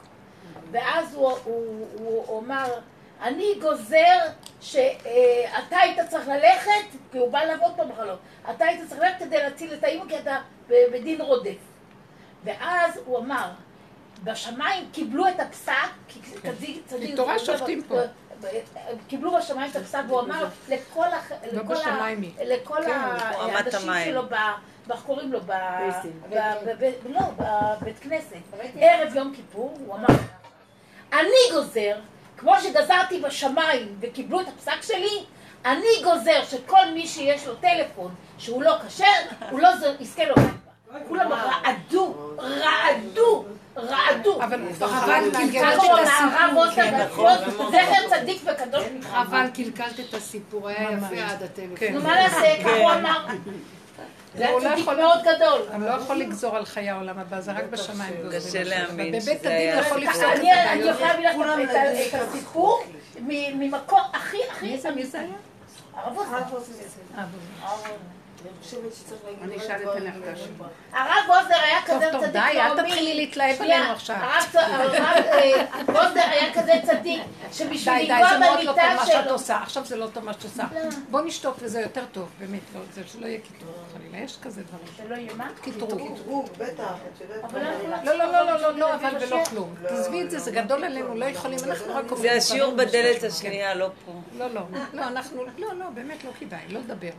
ואז הוא אמר, אני גוזר שאתה היית צריך ללכת, כי הוא בא לעבוד פה בחלום, אתה היית צריך ללכת כדי להציל את האימא כי אתה בדין רודף. ואז הוא אמר, בשמיים קיבלו את הפסק, כי צדיק, צדיק, מתורה שופטים פה. קיבלו בשמיים את הפסק, והוא אמר לכל, לא בשמיים היא. לכל כן, האנשים שלו, איך קוראים לו? לא, בבית כנסת. ערב יום כיפור, הוא אמר, אני גוזר, כמו שגזרתי בשמיים וקיבלו את הפסק שלי, אני גוזר שכל מי שיש לו טלפון שהוא לא כשר, הוא לא יזכה לו. כולם רעדו, רעדו, רעדו. אבל קלקלת את הסיפור. זכר צדיק וקדוש אבל קלקלת את הסיפור, היה יפה עד הטלפון. נו, מה נעשה? ככה הוא אמר. זה היה צדיק מאוד גדול. הוא לא יכול לגזור על חיי העולם הבא, זה רק בשמיים. קשה להאמין בבית הדין יכול לפסוק את זה. אני יכולה להביא לך את הסיפור ממקום הכי הכי... מי זה היה? הרב אני אשאל את הנכדה שלי. הרב ווזר היה כזה צדיק טוב, די, אל תתחילי להתלהב עלינו עכשיו. הרב אה, ווזר היה כזה צדיק, שבשביל לנגוע במיטה שלו... די, די, זה מאוד לא טוב מה שאת עושה. עכשיו זה לא טוב מה שאת עושה. לא. בוא נשתוק וזה יותר טוב, באמת, לא, זה שלא יהיה קיטור. חלילה, יש כזה דברים. שלא יהיה מה? קיטרוג. קיטרוג, בטח. לא, לא, לא, לא, לא, אבל ולא כלום. תעזבי את זה, זה גדול עלינו, לא יכולים, אנחנו רק זה השיעור בדלת השנייה, לא פה. לא, לא, לא, אנחנו, לא, לא, באמת לא כדאי, לא לדבר.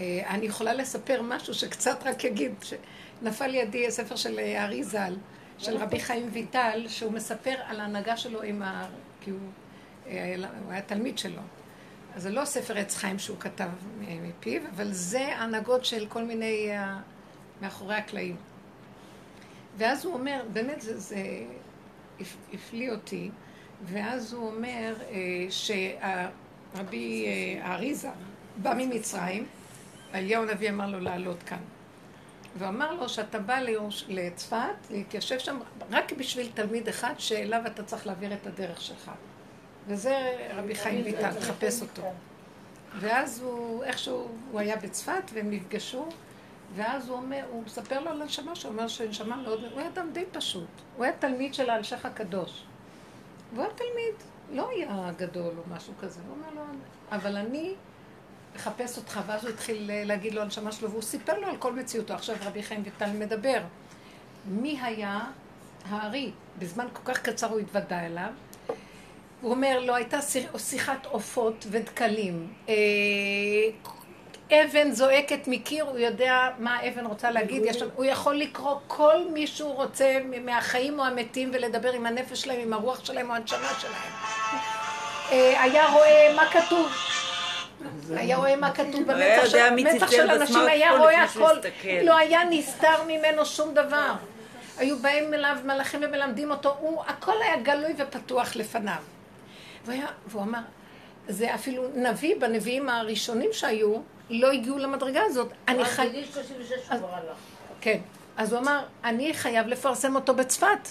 אה, אני יכולה לספר משהו שקצת רק אגיד, שנפל לידי ספר של אה, ארי ז"ל, של רבי חיים ויטל, שהוא מספר על ההנהגה שלו עם ה... כי הוא, אה, הוא היה תלמיד שלו. אז זה לא ספר עץ חיים שהוא כתב מפיו, אבל זה הנהגות של כל מיני מאחורי הקלעים. ואז הוא אומר, באמת זה, זה הפליא אותי, ואז הוא אומר שהרבי האריזה בא ממצרים, אליהו הנביא אמר לו לעלות כאן. ואמר לו שאתה בא ליוש, לצפת, להתיישב שם רק בשביל תלמיד אחד שאליו אתה צריך להעביר את הדרך שלך. וזה רבי חיים ויטל, תחפש אותו. ואז הוא, איכשהו, הוא היה בצפת והם נפגשו, ואז הוא אומר, הוא מספר לו על הנשמה שהוא אומר שהנשמה מאוד, הוא היה אדם די פשוט. הוא היה תלמיד של האלשך הקדוש. והוא היה תלמיד, לא היה גדול או משהו כזה. הוא אומר לו, אבל אני לחפש אותך, ואז הוא התחיל להגיד לו על שמה שלו, והוא סיפר לו על כל מציאותו. עכשיו רבי חיים ויטל מדבר. מי היה הארי? בזמן כל כך קצר הוא התוודע אליו. הוא אומר לו, הייתה שיחת עופות ודקלים. אה, אבן זועקת מקיר, הוא יודע מה האבן רוצה להגיד, יש, הוא יכול לקרוא כל מי שהוא רוצה מהחיים או המתים ולדבר עם הנפש שלהם, עם הרוח שלהם או הנשמה שלהם. אה, היה רואה מה כתוב, היה רואה מה כתוב במצח של אנשים, היה רואה הכל, לא היה נסתר ממנו שום דבר. היו באים אליו מלאכים ומלמדים אותו, הוא, הכל היה גלוי ופתוח לפניו. והוא אמר, זה אפילו נביא בנביאים הראשונים שהיו, לא הגיעו למדרגה הזאת. אני חי... כן. אז הוא אמר, אני חייב לפרסם אותו בצפת.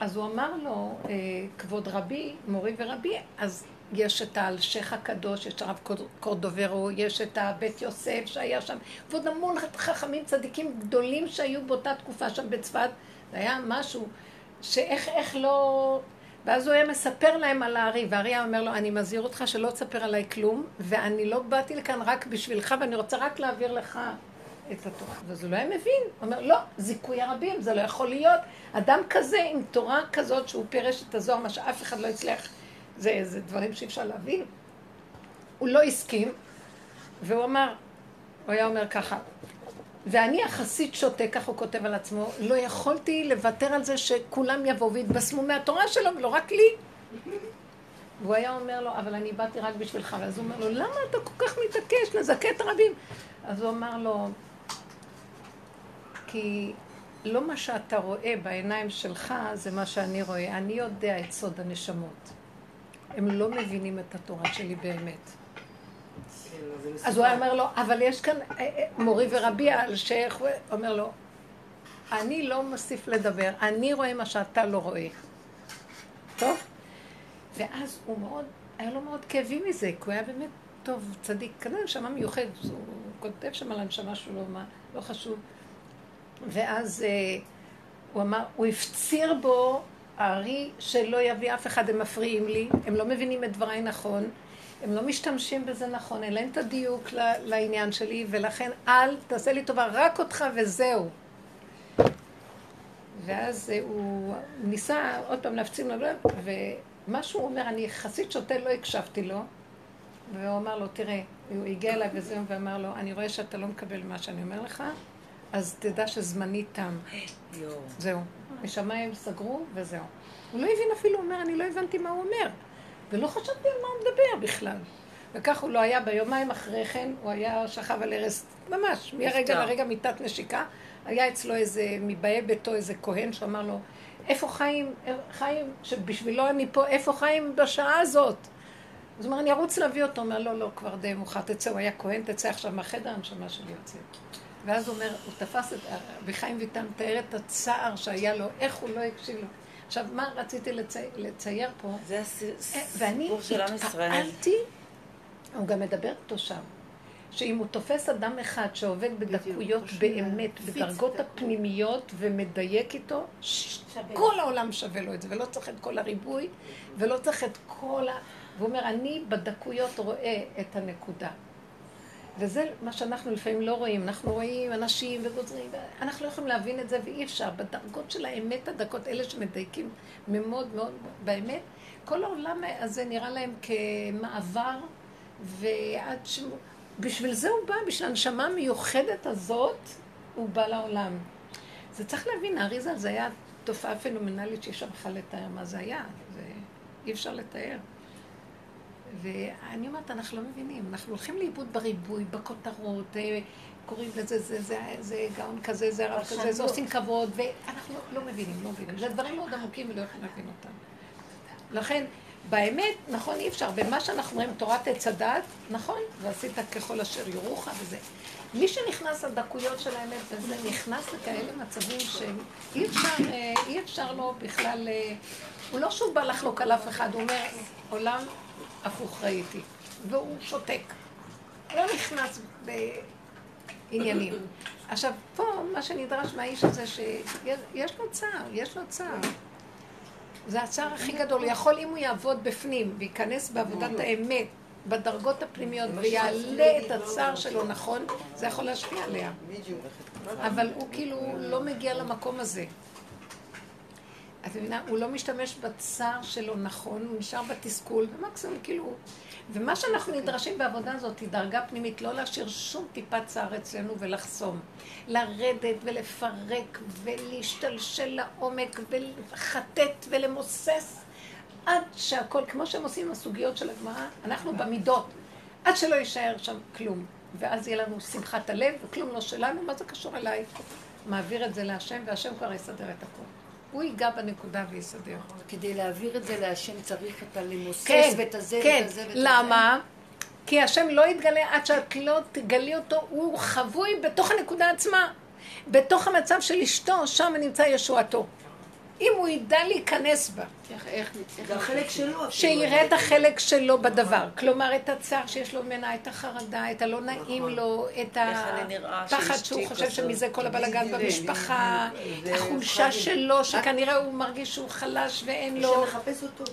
אז הוא אמר לו, אה, כבוד רבי, מורי ורבי, אז יש את האלשיך הקדוש, יש הרב קורדוברו, יש את הבית יוסף שהיה שם, ועוד המון חכמים צדיקים גדולים שהיו באותה תקופה שם בצפת. זה היה משהו שאיך איך לא... ואז הוא היה מספר להם על הארי, והארי היה אומר לו, אני מזהיר אותך שלא תספר עליי כלום, ואני לא באתי לכאן רק בשבילך, ואני רוצה רק להעביר לך את התורה. ואז הוא לא היה מבין. הוא אומר, לא, זיכוי הרבים, זה לא יכול להיות. אדם כזה עם תורה כזאת שהוא פירש את הזוהר, מה שאף אחד לא הצליח, זה, זה דברים שאי אפשר להבין. הוא לא הסכים, והוא אמר, הוא היה אומר ככה, ואני יחסית שותה, כך הוא כותב על עצמו, לא יכולתי לוותר על זה שכולם יבואו ויתבשמו מהתורה שלו, ולא רק לי. והוא היה אומר לו, אבל אני באתי רק בשבילך. ואז הוא אומר לו, למה אתה כל כך מתעקש לזכה את הרבים? אז הוא אמר לו, כי לא מה שאתה רואה בעיניים שלך זה מה שאני רואה. אני יודע את סוד הנשמות. הם לא מבינים את התורה שלי באמת. אז הוא היה אומר לו, אבל יש כאן אה, אה, מורי ורבי הוא אומר לו, אני לא מוסיף לדבר, אני רואה מה שאתה לא רואה. טוב? ואז הוא מאוד, היה לו מאוד כאבי מזה, כי הוא היה באמת טוב, צדיק, כזה נשמה מיוחד, הוא כותב שם על הנשמה שלו, מה, לא חשוב. ואז אה, הוא אמר, הוא הפציר בו, הארי, שלא יביא אף אחד, הם מפריעים לי, הם לא מבינים את דבריי נכון, הם לא משתמשים בזה נכון, אין להם את הדיוק לעניין שלי, ולכן אל תעשה לי טובה, רק אותך וזהו. ואז הוא ניסה עוד פעם להפצים לו, ומה שהוא אומר, אני יחסית שותה, לא הקשבתי לו, והוא אמר לו, תראה, הוא הגיע אליי וזהו, ואמר לו, אני רואה שאתה לא מקבל מה שאני אומר לך, אז תדע שזמני תם. זהו. משמיים סגרו, וזהו. הוא לא הבין אפילו, הוא אומר, אני לא הבנתי מה הוא אומר. ולא חשבתי על מה הוא מדבר בכלל. וכך הוא לא היה, ביומיים אחרי כן, הוא היה שכב על ערש, ממש, מהרגע לרגע מיטת נשיקה. היה אצלו איזה, מבאי ביתו איזה כהן שאמר לו, איפה חיים, חיים, שבשבילו אני פה, איפה חיים בשעה הזאת? אז הוא אומר, אני ארוץ להביא אותו. הוא אומר, לא, לא, כבר די מאוחר, תצא, הוא היה כהן, תצא עכשיו מהחדר, הנשמה שלי יוצאת. ואז הוא אומר, הוא תפס את, וחיים ויטל מתאר את הצער שהיה לו, איך הוא לא הקשיב לו. עכשיו, מה רציתי לצי, לצייר פה? זה הסיפור של עם ישראל. ואני התפעלתי, הוא גם מדבר איתו שם, שאם הוא תופס אדם אחד שעובד בדקויות באמת, בדרגות הפנימיות ומדייק איתו, כל העולם שווה לו את זה, ולא צריך את כל הריבוי, ולא צריך את כל ה... והוא אומר, אני בדקויות רואה את הנקודה. וזה מה שאנחנו לפעמים לא רואים. אנחנו רואים אנשים וגוזרים, אנחנו לא יכולים להבין את זה ואי אפשר. בדרגות של האמת הדקות, אלה שמדייקים מאוד מאוד באמת, כל העולם הזה נראה להם כמעבר, ועד ש... בשביל זה הוא בא, בשביל הנשמה המיוחדת הזאת, הוא בא לעולם. זה צריך להבין, האריזה זה היה תופעה פנומנלית שאי אפשר בכלל לתאר מה זה היה. זה אי אפשר לתאר. ואני אומרת, אנחנו לא מבינים, אנחנו הולכים לאיבוד בריבוי, בכותרות, אה, קוראים לזה, זה, זה, זה גאון כזה, זה רב כזה, זה עושים כבוד, ואנחנו לא מבינים, לא מבינים. זה דברים מאוד עמוקים ולא יכולים להבין אותם. לכן, באמת, נכון, אי אפשר. במה שאנחנו אומרים, תורת עץ הדת, נכון, ועשית ככל אשר יורוך וזה. מי שנכנס לדקויות של האמת וזה, נכנס לכאלה מצבים שאי אפשר, אה, אי אפשר לו בכלל, אה, הוא לא שהוא בא לחלוק על אף אחד, הוא אומר, עולם הפוך ראיתי. והוא שותק. לא נכנס בעניינים. עכשיו, פה מה שנדרש מהאיש הזה, שיש לו צער, יש לו צער. זה הצער הכי גדול. יכול, אם הוא יעבוד בפנים וייכנס בעבודת האמת, בדרגות הפנימיות, ויעלה את הצער שלו נכון, זה יכול להשפיע עליה. אבל הוא כאילו לא מגיע למקום הזה. את מבינה? הוא לא משתמש בצער שלו נכון, הוא נשאר בתסכול, ומקסימום כאילו... ומה שאנחנו נדרשים בעבודה הזאת היא דרגה פנימית, לא להשאיר שום טיפת צער אצלנו ולחסום. לרדת ולפרק ולהשתלשל לעומק ולחטט ולמוסס עד שהכל, כמו שהם עושים עם הסוגיות של הגמרא, אנחנו במידות, עד שלא יישאר שם כלום. ואז יהיה לנו שמחת הלב, וכלום לא שלנו, מה זה קשור אליי? מעביר את זה להשם, והשם כבר יסדר את הכול. הוא ייגע בנקודה ויסדר. כדי להעביר את זה להשם צריך את הלימוסס כן, ואת הזה כן. ואת הזה ואת למה? כי השם לא יתגלה עד שאת לא תגלי אותו, הוא חבוי בתוך הנקודה עצמה. בתוך המצב של אשתו, שם נמצא ישועתו. אם הוא ידע להיכנס בה. זה החלק שלו. שיראה את החלק שלו בדבר. כלומר, את הצער שיש לו ממנה, את החרדה, את הלא נעים נכון. לו, את הפחד שהוא חושב שמזה כל הבלאגן במשפחה, החולשה שלו, שכנראה הוא מרגיש שהוא חלש ואין לו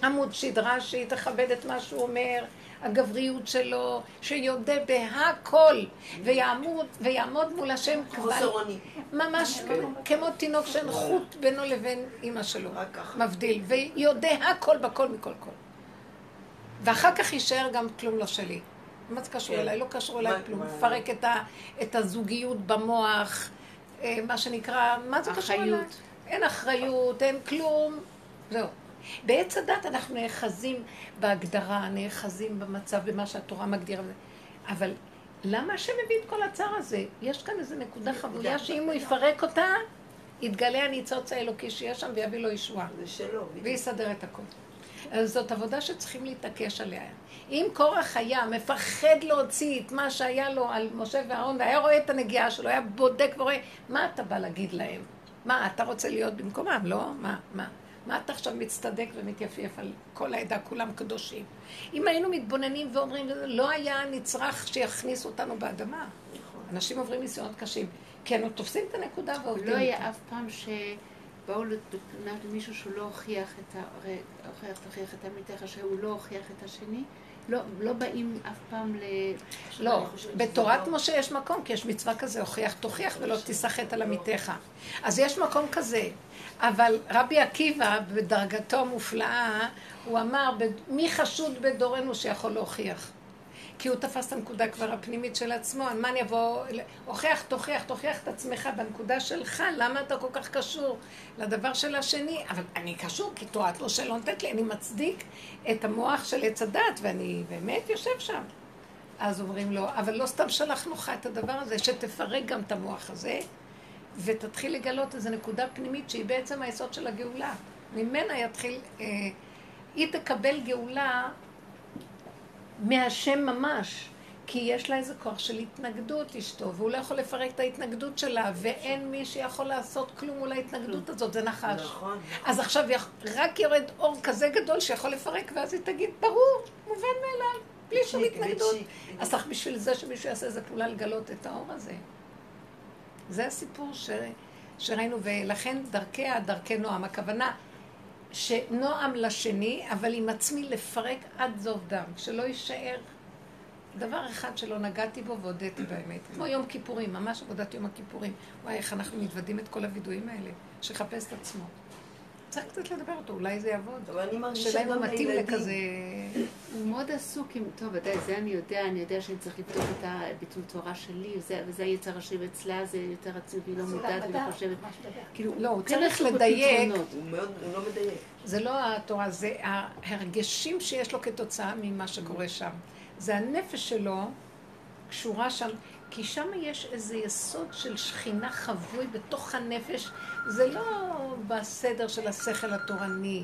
עמוד שדרה שהיא תכבד את מה שהוא אומר. הגבריות שלו, שיודה בהכל, ויעמוד, ויעמוד מול השם חוסר אונים. ממש כמו תינוק שאין חוט בינו לבין אימא שלו, מבדיל, ויודה הכל בכל מכל כל. ואחר כך יישאר גם כלום לא שלי. מה זה קשור כן. אליי? לא קשור אליי כלום. מפרק את הזוגיות במוח, אה, מה שנקרא, מה זה קשור אליי? אין אחריות, אין כלום, זהו. בעץ הדת אנחנו נאחזים בהגדרה, נאחזים במצב, במה שהתורה מגדירה. אבל למה השם מביא את כל הצער הזה? יש כאן איזו נקודה חבויה שאם הוא יפרק אותה, יתגלה הניצוץ האלוקי שיש שם ויביא לו ישועה. זה שלו. ויסדר את הכל. אז זאת עבודה שצריכים להתעקש עליה. אם קורח היה מפחד להוציא את מה שהיה לו על משה ואהרון, והיה רואה את הנגיעה שלו, היה בודק ורואה, מה אתה בא להגיד להם? מה, אתה רוצה להיות במקומם? לא? מה, מה? מה אתה עכשיו מצטדק ומתייפייף על כל העדה, כולם קדושים? אם היינו מתבוננים ואומרים, לא היה נצרך שיכניס אותנו באדמה. אנשים עוברים ניסיונות קשים. כי אנו תופסים את הנקודה ועובדים לא. היה אף פעם שבאו לתלונה למישהו שהוא לא הוכיח את ה... הרי הוכיח, תוכיח את עמיתך, שהוא לא הוכיח את השני. לא, לא באים אף פעם ל... לא, שזה בתורת לא- משה יש מקום, כי יש מצווה כזה, הוכיח תוכיח ולא תיסחט על עמיתך. אז יש מקום כזה. אבל רבי עקיבא, בדרגתו המופלאה, הוא אמר, "בד- מי חשוד בדורנו שיכול להוכיח? כי הוא תפס את הנקודה כבר הפנימית של עצמו, מה אני אבוא, הוכיח, תוכיח, תוכיח את עצמך בנקודה שלך, למה אתה כל כך קשור לדבר של השני? אבל אני קשור, כי תורת לא נותנת לי, אני מצדיק את המוח של עץ הדת, ואני באמת יושב שם. אז אומרים לו, אבל לא סתם שלחנו לך את הדבר הזה, שתפרק גם את המוח הזה, ותתחיל לגלות איזו נקודה פנימית שהיא בעצם היסוד של הגאולה. ממנה יתחיל, אה, היא תקבל גאולה מהשם ממש, כי יש לה איזה כוח של התנגדות אשתו, והוא לא יכול לפרק את ההתנגדות שלה, ואין מי שיכול לעשות כלום מול ההתנגדות הזאת, זה נחש. נכון. אז עכשיו רק יורד אור כזה גדול שיכול לפרק, ואז היא תגיד, ברור, מובן מאליו, בלי שום התנגדות. אז צריך בשביל זה שמישהו יעשה איזה פעולה לגלות את האור הזה. זה הסיפור ש... שראינו, ולכן דרכיה, דרכי נועם. הכוונה שנועם לשני, אבל עם עצמי לפרק עד זוב דם, שלא יישאר דבר אחד שלא נגעתי בו והודיתי באמת. כמו יום כיפורים, ממש עבודת יום הכיפורים. וואי, איך אנחנו מתוודים את כל הווידואים האלה, שיחפש את עצמו. צריך קצת לדבר אותו, אולי זה יעבוד. אבל אני מרגישה גם הוא מתאים. לכזה... הוא מאוד עסוק עם, טוב, ודאי, זה אני יודע, אני יודע שאני צריך לבדוק את הביטול תורה שלי, וזה, וזה היצר השם אצלה, זה יותר עצמי, והיא לא מודעת, והיא חושבת, כאילו, לא, הוא צריך לדייק. הוא מאוד, הוא לא מדייק. זה לא התורה, זה ההרגשים שיש לו כתוצאה ממה שקורה שם. זה הנפש שלו קשורה שם, כי שם יש איזה יסוד של שכינה חבוי בתוך הנפש. זה לא בסדר של השכל התורני,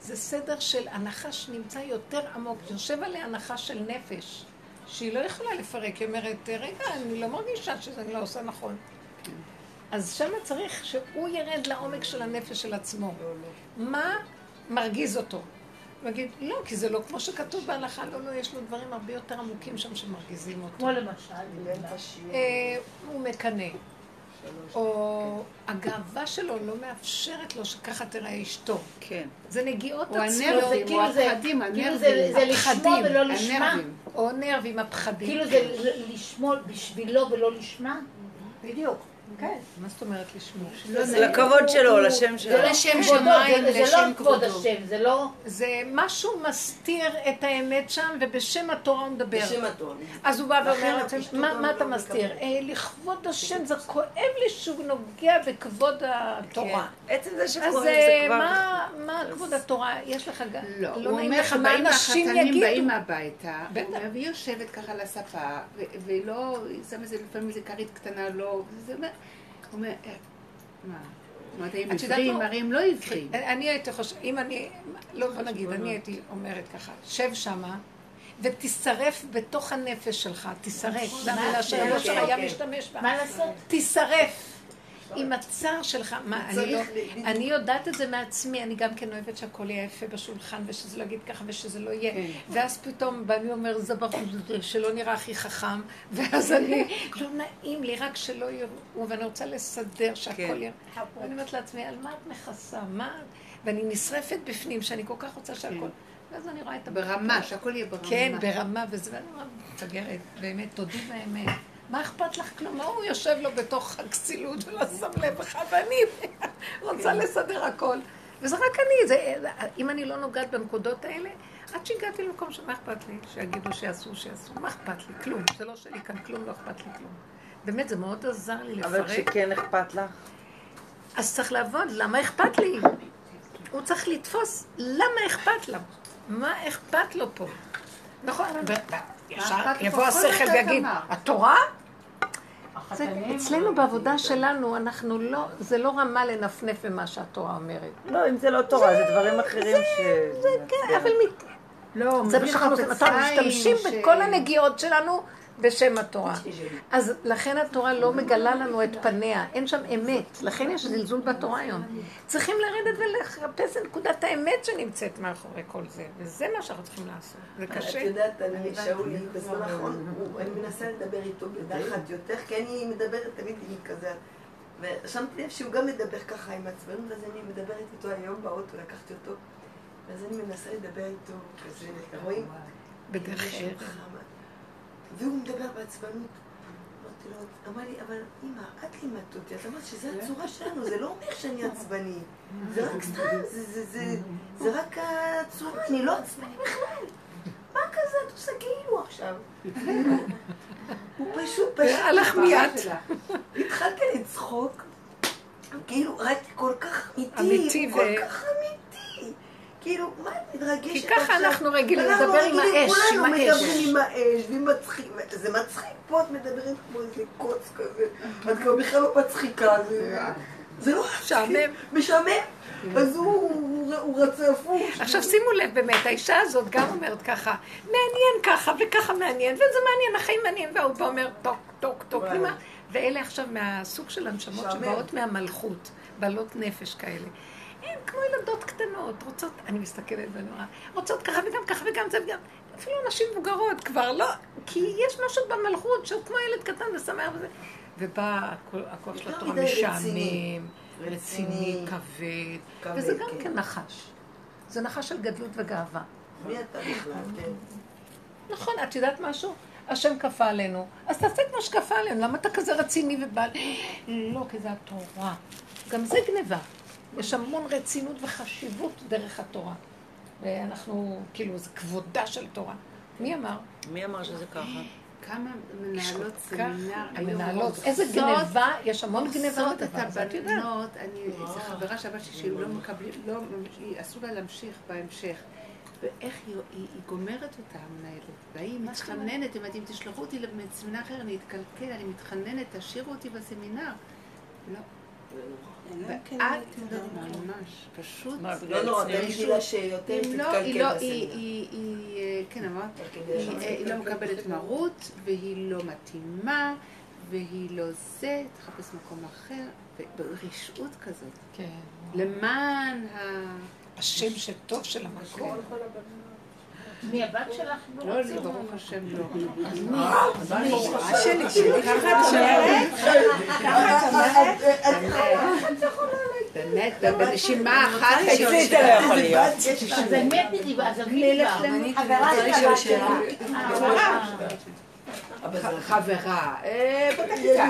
זה סדר של הנחש נמצא יותר עמוק, יושב עליה הנחש של נפש, שהיא לא יכולה לפרק, היא אומרת, רגע, אני לא מרגישה שזה לא עושה נכון. אז שם צריך שהוא ירד לעומק של הנפש של עצמו. מה מרגיז אותו? הוא יגיד, לא, כי זה לא כמו שכתוב בהלכה, לא, לא, יש לו דברים הרבה יותר עמוקים שם שמרגיזים אותו. כמו למשל, שיעור. אה, הוא מקנא, או הגאווה שלו לא מאפשרת לו שככה תראה אשתו. כן. זה נגיעות עצמיות, הנרבים, הוא כאילו זה- הפחדים, כאילו זה הנרבים. זה לשמו הפחדים, ולא לשמה. הנרבים. או נרבים, הפחדים. כאילו זה לשמו בשבילו ולא לשמה. בדיוק, כן. מה זאת אומרת לשמור? זה לכבוד שלו, לשם שלו. זה לא לשם כבודו, שמיים, זה- זה לשם לא כבוד כבודו. השם, זה לא... זה משהו מסתיר את האמת שם, ובשם התורה הוא מדבר. בשם התורה. אז הוא בא ואומר מה, לא אתה מסתיר? אה, לכבוד השם, זה כואב לי שהוא נוגע בכבוד התורה. כן. עצם זה אז שכואב זה אה, כבר... מה, מה כבוד התורה? יש לך גם, לא, הוא אומר לך, מה החתנים יגידו? באים הביתה, הוא בטח. אומר, והיא יושבת ככה על הספה, ולא, שמה איזה לפעמים איזה כרית קטנה, לא, וזה אומר, "אה, את יודעת עיוורים? הרי הם לא עיוורים. אני הייתי חושבת, אם אני, לא, בוא נגיד, אני הייתי אומרת ככה, שב שמה. ותישרף בתוך הנפש שלך, תישרף, זו המילה כן, כן, היה כן. משתמש בה. מה לעשות? תישרף. עם הצער שלך, מה, אני לא... אני יודעת את זה מעצמי, אני גם כן אוהבת שהכל יהיה יפה בשולחן, ושזה לא יגיד ככה, ושזה לא יהיה. כן. ואז פתאום ואני אומר, זה ברור, שלא נראה הכי חכם, [LAUGHS] ואז אני, לא נעים לי, רק שלא יראו, ואני רוצה לסדר שהכל כן. יהיה. ואני אומרת לעצמי, על מה את מכסה? מה... ואני נשרפת בפנים, שאני כל כך רוצה שהכל... כן. ואז אני רואה את... ברמה, שהכל יהיה ברמה. כן, ברמה, וזה, ואני אומרת, באמת, תודי באמת. מה אכפת לך כלום? מה הוא יושב לו בתוך הכסילות ולא שם לב לך, ואני רוצה כן. לסדר הכל. וזה רק אני, זה, אם אני לא נוגעת בנקודות האלה, עד שהגעתי למקום שמה אכפת לי? שיגידו שיעשו, שיעשו, מה אכפת לי? כלום. זה לא שלי כאן כלום, לא אכפת לי כלום. באמת, זה מאוד עזר לי לפרק. אבל כשכן אכפת לך? אז צריך לעבוד, למה אכפת לי? הוא צריך לתפוס, למה אכפת לה? מה אכפת לו פה? נכון, ישר יבוא השכל ויגיד, התורה? אצלנו בעבודה שלנו, אנחנו לא, זה לא רמה לנפנף במה שהתורה אומרת. לא, אם זה לא תורה, זה דברים אחרים ש... זה כן, אבל לא, זה מה שאנחנו עושים. אנחנו משתמשים בכל הנגיעות שלנו בשם התורה. אז לכן התורה לא מגלה לנו את פניה, אין שם אמת, לכן יש זלזול בתורה היום. צריכים לרדת ולחפש את נקודת האמת שנמצאת מאחורי כל זה, וזה מה שאנחנו צריכים לעשות. זה קשה. את יודעת, אני, שאולי, בזמן האחרון, אני מנסה לדבר איתו בדחת יותר, כי אני מדברת תמיד עם כזה... ושמתי לב שהוא גם מדבר ככה עם עצמנו, אז אני מדברת איתו היום באוטו, לקחתי אותו, ואז אני מנסה לדבר איתו, כזה, רואים? בדרך ארץ. והוא מדבר בעצבנות. אמרתי לו, אמר לי, אבל אמא, את לימדת אותי, את אמרת שזו הצורה שלנו, זה לא אומר שאני [LAUGHS] עצבני. [LAUGHS] זה רק סתם, זה רק הצורה, אני לא עצבני בכלל. מה כזה את עושה כאילו עכשיו? [LAUGHS] הוא פשוט, פשוט... הלך מיד. התחלתי לצחוק, כאילו, ראיתי כל כך אמיתי, כל כך. כאילו, מה את מתרגשת כי ככה אנחנו רגילים לדבר עם האש, עם האש. כולנו מדברים עם האש, ומצחיק, זה מצחיק, פה את מדברים כמו איזה קוץ כזה, את כבר בכלל לא מצחיקה, זה לא משעמם. משעמם. אז הוא רצה הפוך. עכשיו שימו לב באמת, האישה הזאת גם אומרת ככה, מעניין ככה וככה מעניין, וזה מעניין, החיים מעניין, והוא בא אומר טוק, טוק, טוק, ואלה עכשיו מהסוג של הנשמות שבאות מהמלכות, בעלות נפש כאלה. הן כמו ילדות קטנות, רוצות, אני מסתכלת ואני אומרת, רוצות ככה וגם ככה וגם זה וגם, אפילו נשים מבוגרות כבר לא, כי יש משהו במלכות שהוא כמו ילד קטן ושמח וזה, ובא הכוח של התורה משעמם, רציני, כבד, וזה גם כן. כן נחש. זה נחש של גדלות וגאווה. מי אתה בכלל? כן. נכון, את יודעת משהו? השם כפה עלינו, אז תעשה כמו שכפה עלינו, למה אתה כזה רציני ובעל... לא, כי זה התורה. גם זה גניבה. יש המון רצינות וחשיבות דרך התורה. ואנחנו, כאילו, זה כבודה של תורה. מי אמר? מי אמר שזה ככה? כמה מנהלות סמינר, המנהלות, איזה גניבה, יש המון גניבה בדבר הזה, את יודעת. זו חברה שהבת שלי לא מקבלים, לא, אסור לה להמשיך בהמשך. ואיך היא, היא, היא גומרת אותה, המנהלת. והיא מתחננת, אם תשלחו אותי לסמינר אחר, אני אתקלקל, אני מתחננת, תשאירו אותי בסמינר. לא. ואת, ממש, פשוט, לא נורא, תגידי לה שיותר תתקלקל לא, היא, כן אמרת, היא לא מקבלת מרות, והיא לא מתאימה, והיא לא זה, תחפש מקום אחר, ברשעות כזאת. כן. למען ה... השם שטוב של המקום. מי הבת שלך? לא, לי, ברוך השם, לא. שלי, שלי, ככה את אומרת? ככה את אומרת? באמת, בנשימה אחת. אצלי זה לא יכול להיות. אז באמת נדיבה, אז אני חברה שלה. חברה, בכיתה.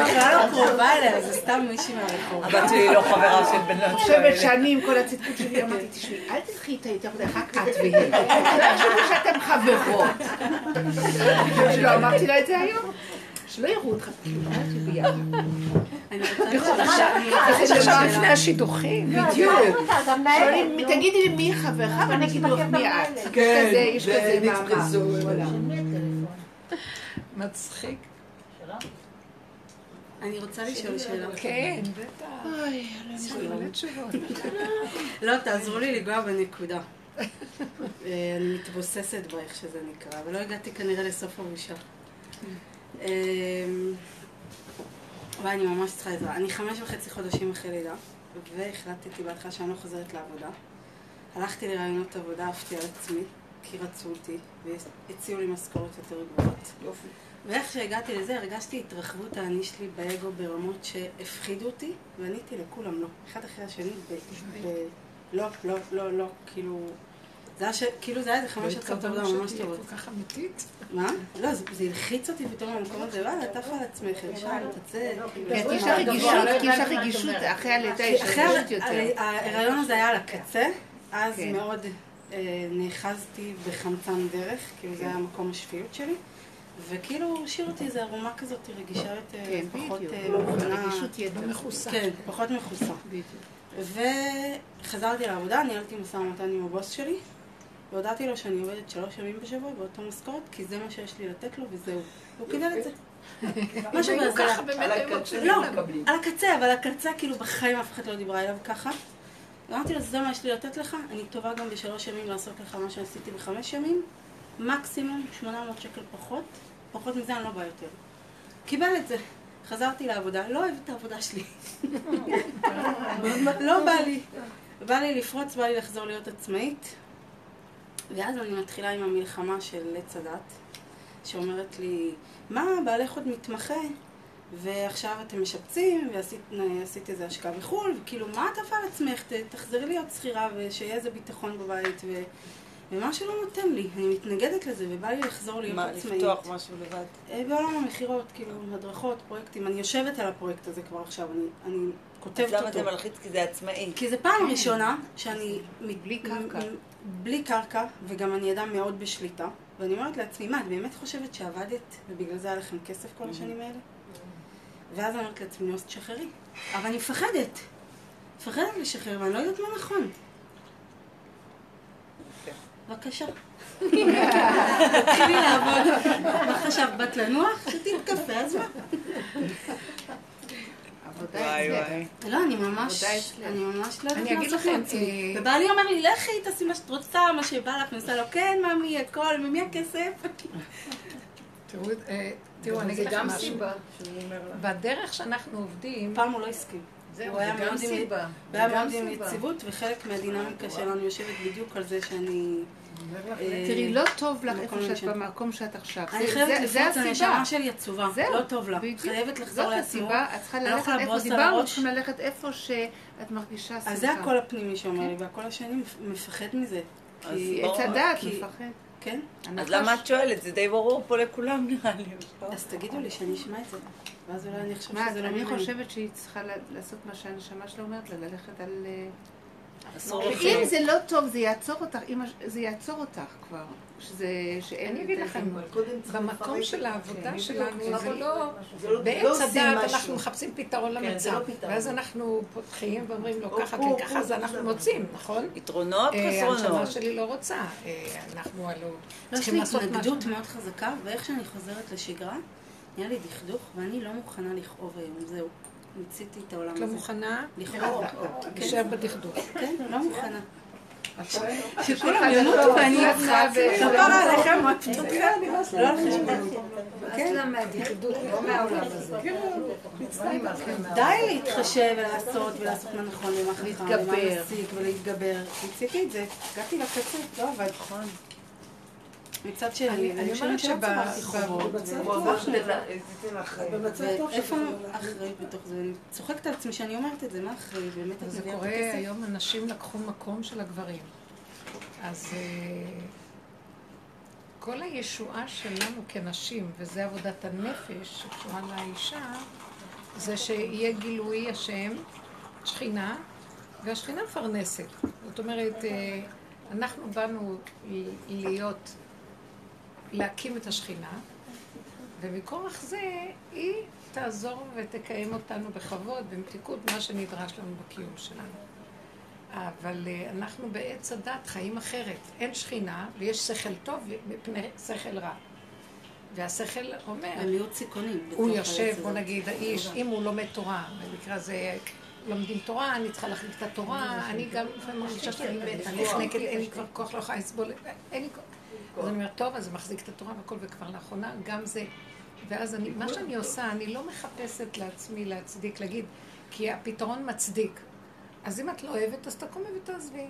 בכלל לא קרובה אליה, זה סתם מישהי מהרחוב. הבת שלי לא חברה של בנות. אני חושבת שאני עם כל הצדקות שלי אמרתי, תשמעי, אל תלכי איתה יותר מדי, רק את והיא. לא יחשבו שאתם חברות. לא אמרתי לה את זה היום. שלא יראו אותך כאילו, אני רוצה לשאול לפני השידוכים. בדיוק. שואלים, תגידי לי מי חברך ואני אגיד לך מי את. כן, יש כזה מאמר. מצחיק. אני רוצה לשאול שאלה. כן, בטח. אוי, לא תשובות. [LAUGHS] לא, תעזרו לי לגוע בנקודה. [LAUGHS] אני מתבוססת בה, איך שזה נקרא, ולא הגעתי כנראה לסוף הראשון. אמ, וואי, אני ממש צריכה עזרה. אני חמש וחצי חודשים אחרי לידה, והחלטתי בהתחלה שאני לא חוזרת לעבודה. הלכתי לרעיונות עבודה, עפתי על עצמי, כי רצו אותי, והציעו לי משכורות יותר גבוהות. יופי. ואיך שהגעתי לזה, הרגשתי התרחבות האני שלי באגו ברמות שהפחידו אותי, ועניתי לכולם לא. אחד אחרי השני, ב... ב... לא, לא, לא, לא, כאילו... זה היה ש... כאילו זה היה איזה חמש הצעות עבודה ממש טובות. כל כך אמיתית. מה? לא, זה, זה הלחיץ אותי פתאום במקום הזה, וואלה, טף על עצמך, ישר, תצא, כאילו... כן, כי יש לך רגישות, לא כי יש לך רגישות. אחרי הלידה יש לך אחרי רגישות יותר. ההיריון הזה היה על הקצה, אז כן. מאוד אה, נאחזתי בחמצן דרך, כאילו זה היה מקום השפיות שלי, וכאילו השאיר אותי איזו ערומה כזאת רגישה יותר, כן, פחות. אה, מוכנה, רגישות יתר. לא מכוסה. כן, פחות מכוסה. בדיוק. וחזרתי לעבודה, ניהלתי משא ומתן עם הבוס שלי, והודעתי לו שאני עובדת שלוש ימים בשבוע באותו משכורת, כי זה מה שיש לי לתת לו וזהו. הוא קיבל את זה. [LAUGHS] משהו היו מקשיבים לא. על הקצה, אבל הקצה כאילו בחיים אף אחד לא דיברה אליו ככה. אמרתי לו, זה מה יש לי לתת לך, אני טובה גם בשלוש ימים לעשות לך מה שעשיתי בחמש ימים, מקסימום 800 שקל פחות, פחות מזה אני לא באה יותר. קיבל את זה. חזרתי לעבודה, לא אוהבת את העבודה שלי. [LAUGHS] לא בא לי. בא לי לפרוץ, בא לי לחזור להיות עצמאית. ואז אני מתחילה עם המלחמה של עץ הדת, שאומרת לי, מה, בעלך עוד מתמחה, ועכשיו אתם משפצים, ועשית עשית איזה השקעה בחו"ל, וכאילו, מה את עפה על עצמך? ת- תחזרי להיות שכירה, ושיהיה איזה ביטחון בבית, ו... ומשהו לא נותן לי, אני מתנגדת לזה, ובא לי לחזור להיות מה, עצמאית. לפתוח משהו לבד? אה, בעולם המכירות, כאילו, הדרכות, פרויקטים. אני יושבת על הפרויקט הזה כבר עכשיו, אני, אני כותבת אז למה אותו. זה מלחיץ? כי זה עצמאי. כי זו פעם ראשונה שאני... בלי קרקע. בלי קרקע, וגם אני אדם מאוד בשליטה. ואני אומרת לעצמי, מה, את באמת חושבת שעבדת ובגלל זה היה לכם כסף כל השנים האלה? ואז אני אומרת לעצמי, נו, אז תשחררי. אבל אני מפחדת. מפחדת לשחרר, ואני לא יודעת מה נכון. בבקשה. תתחילי לעבוד. מה חשבת, באת לנוח? שתית קפה, אז מה? וואי. וואי. לא, אני ממש. אני ממש לא יודעת אני מה לכם, לעצמי. אה, ובעלי אומר לי, לכי, תעשי מה שאת רוצה, מה שבא לך, אני עושה לו, כן, ממי, הכל, ממי הכסף? [LAUGHS] תראו, אה, תראו, אני אגיד לכם משהו. בדרך שאנחנו עובדים, פעם הוא לא הסכים. זהו, הוא היה זה גם מאוד עם- סיבה. הוא זה היה גם מאוד עם סיבה. יציבות, וחלק מהדינמיקה שלנו יושבת בדיוק על זה שאני... אה, תראי, לא טוב לך במקום איפה שאת. במקום שאת עכשיו. אני חייבת לפרוץ. הנשמה שלי עצובה, זהו, לא טוב לה. חייבת לחזור זאת לעצמו. הסיבה, את צריכה אני לא ללכת איפה, דיברנו. צריכים ללכת איפה שאת מרגישה שמחה. אז זה הקול הפנימי שאומר לי, והקול השני מפ- מפחד מזה. כי-. עץ הדעת מפחד. כן? אז למה את שואלת? זה די ברור פה לכולם נראה לי. לא? אז תגידו לי שאני אשמע את זה. ואז אולי אני מה, שזה לא אני ממני. חושבת שהיא צריכה לעשות מה שהנשמה שלה אומרת לה, ללכת על... ואם. זה לא טוב, זה יעצור אותך, זה יעצור אותך כבר. שזה, שאין... אני אגיד לכם, במקום של העבודה כן, שלנו. זה לא... זה לא- לא עושים הדעת משהו. אנחנו מחפשים פתרון כן, זה למצב. לא. ואז אנחנו פותחים ואומרים לו ככה, פה, כן, ככה, אז פה, אנחנו. מוצאים, נכון? יתרונות, אה, הנשמה חסרונות. שלי לא רוצה. אה, אנחנו הלוא לא, יש צריכים לי לעשות התנגדות משהו. מאוד חזקה, ואיך שאני חוזרת לשגרה, נהיה לי דכדוך, ואני לא מוכנה לכאוב היום, זהו. מיציתי את העולם את לא הזה. מוכנה לכאוב. להישאר בדכדוך. כן, לא מוכנה. שכולם ימותו ואני אצחק. כפרה עליכם, רק כן, פתוחים. לא על חשבון. כן. מהדכדוך, לא מהעולם הזה. די להתחשב ולעשות ולעשות מה נכון ומה חכם ומה. מסיק ולהתגבר. מיציתי את זה, הגעתי לקצה, לא עבד. מצד שני, אני- אומרת שלא צמחתי שב- חובות. הוא עבר שתדע, תיתן לך... ואיפה האחריות בתוך זה? אני צוחקת על עצמי שאני אומרת את זה, מה האחריות? באמת את זה מביאה את קורה הכסף? היום, אנשים לקחו מקום של הגברים. אז אה, כל הישועה שלנו כנשים, וזה עבודת הנפש שקשורה לאישה, זה שיהיה גילוי השם, שכינה, והשכינה מפרנסת. זאת אומרת, אה, אנחנו באנו להיות, להקים את השכינה, ומכורח זה היא תעזור ותקיים אותנו בכבוד, במתיקות, מה שנדרש לנו בקיום שלנו. אבל אה, אנחנו בעץ הדת חיים אחרת. אין שכינה ויש שכל טוב מפני שכל רע. והשכל אומר, סיכונים. הוא יושב, בוא. נגיד, האיש, אם הוא לומד תורה, במקרה הזה לומדים תורה, אני צריכה להחליק את התורה, אני גם לפעמים מרגישה שאני מתה, אני נחנקת, אין לי כבר כוח, לא יכולה לסבול, אין לי כוח. אז אני אומרת, טוב, אז זה מחזיק את התורה והכל, וכבר לאחרונה גם זה ואז אני, מה שאני עושה, אני לא מחפשת לעצמי להצדיק, להגיד, כי הפתרון מצדיק. אז אם את לא אוהבת, אז תקומי ותעזבי.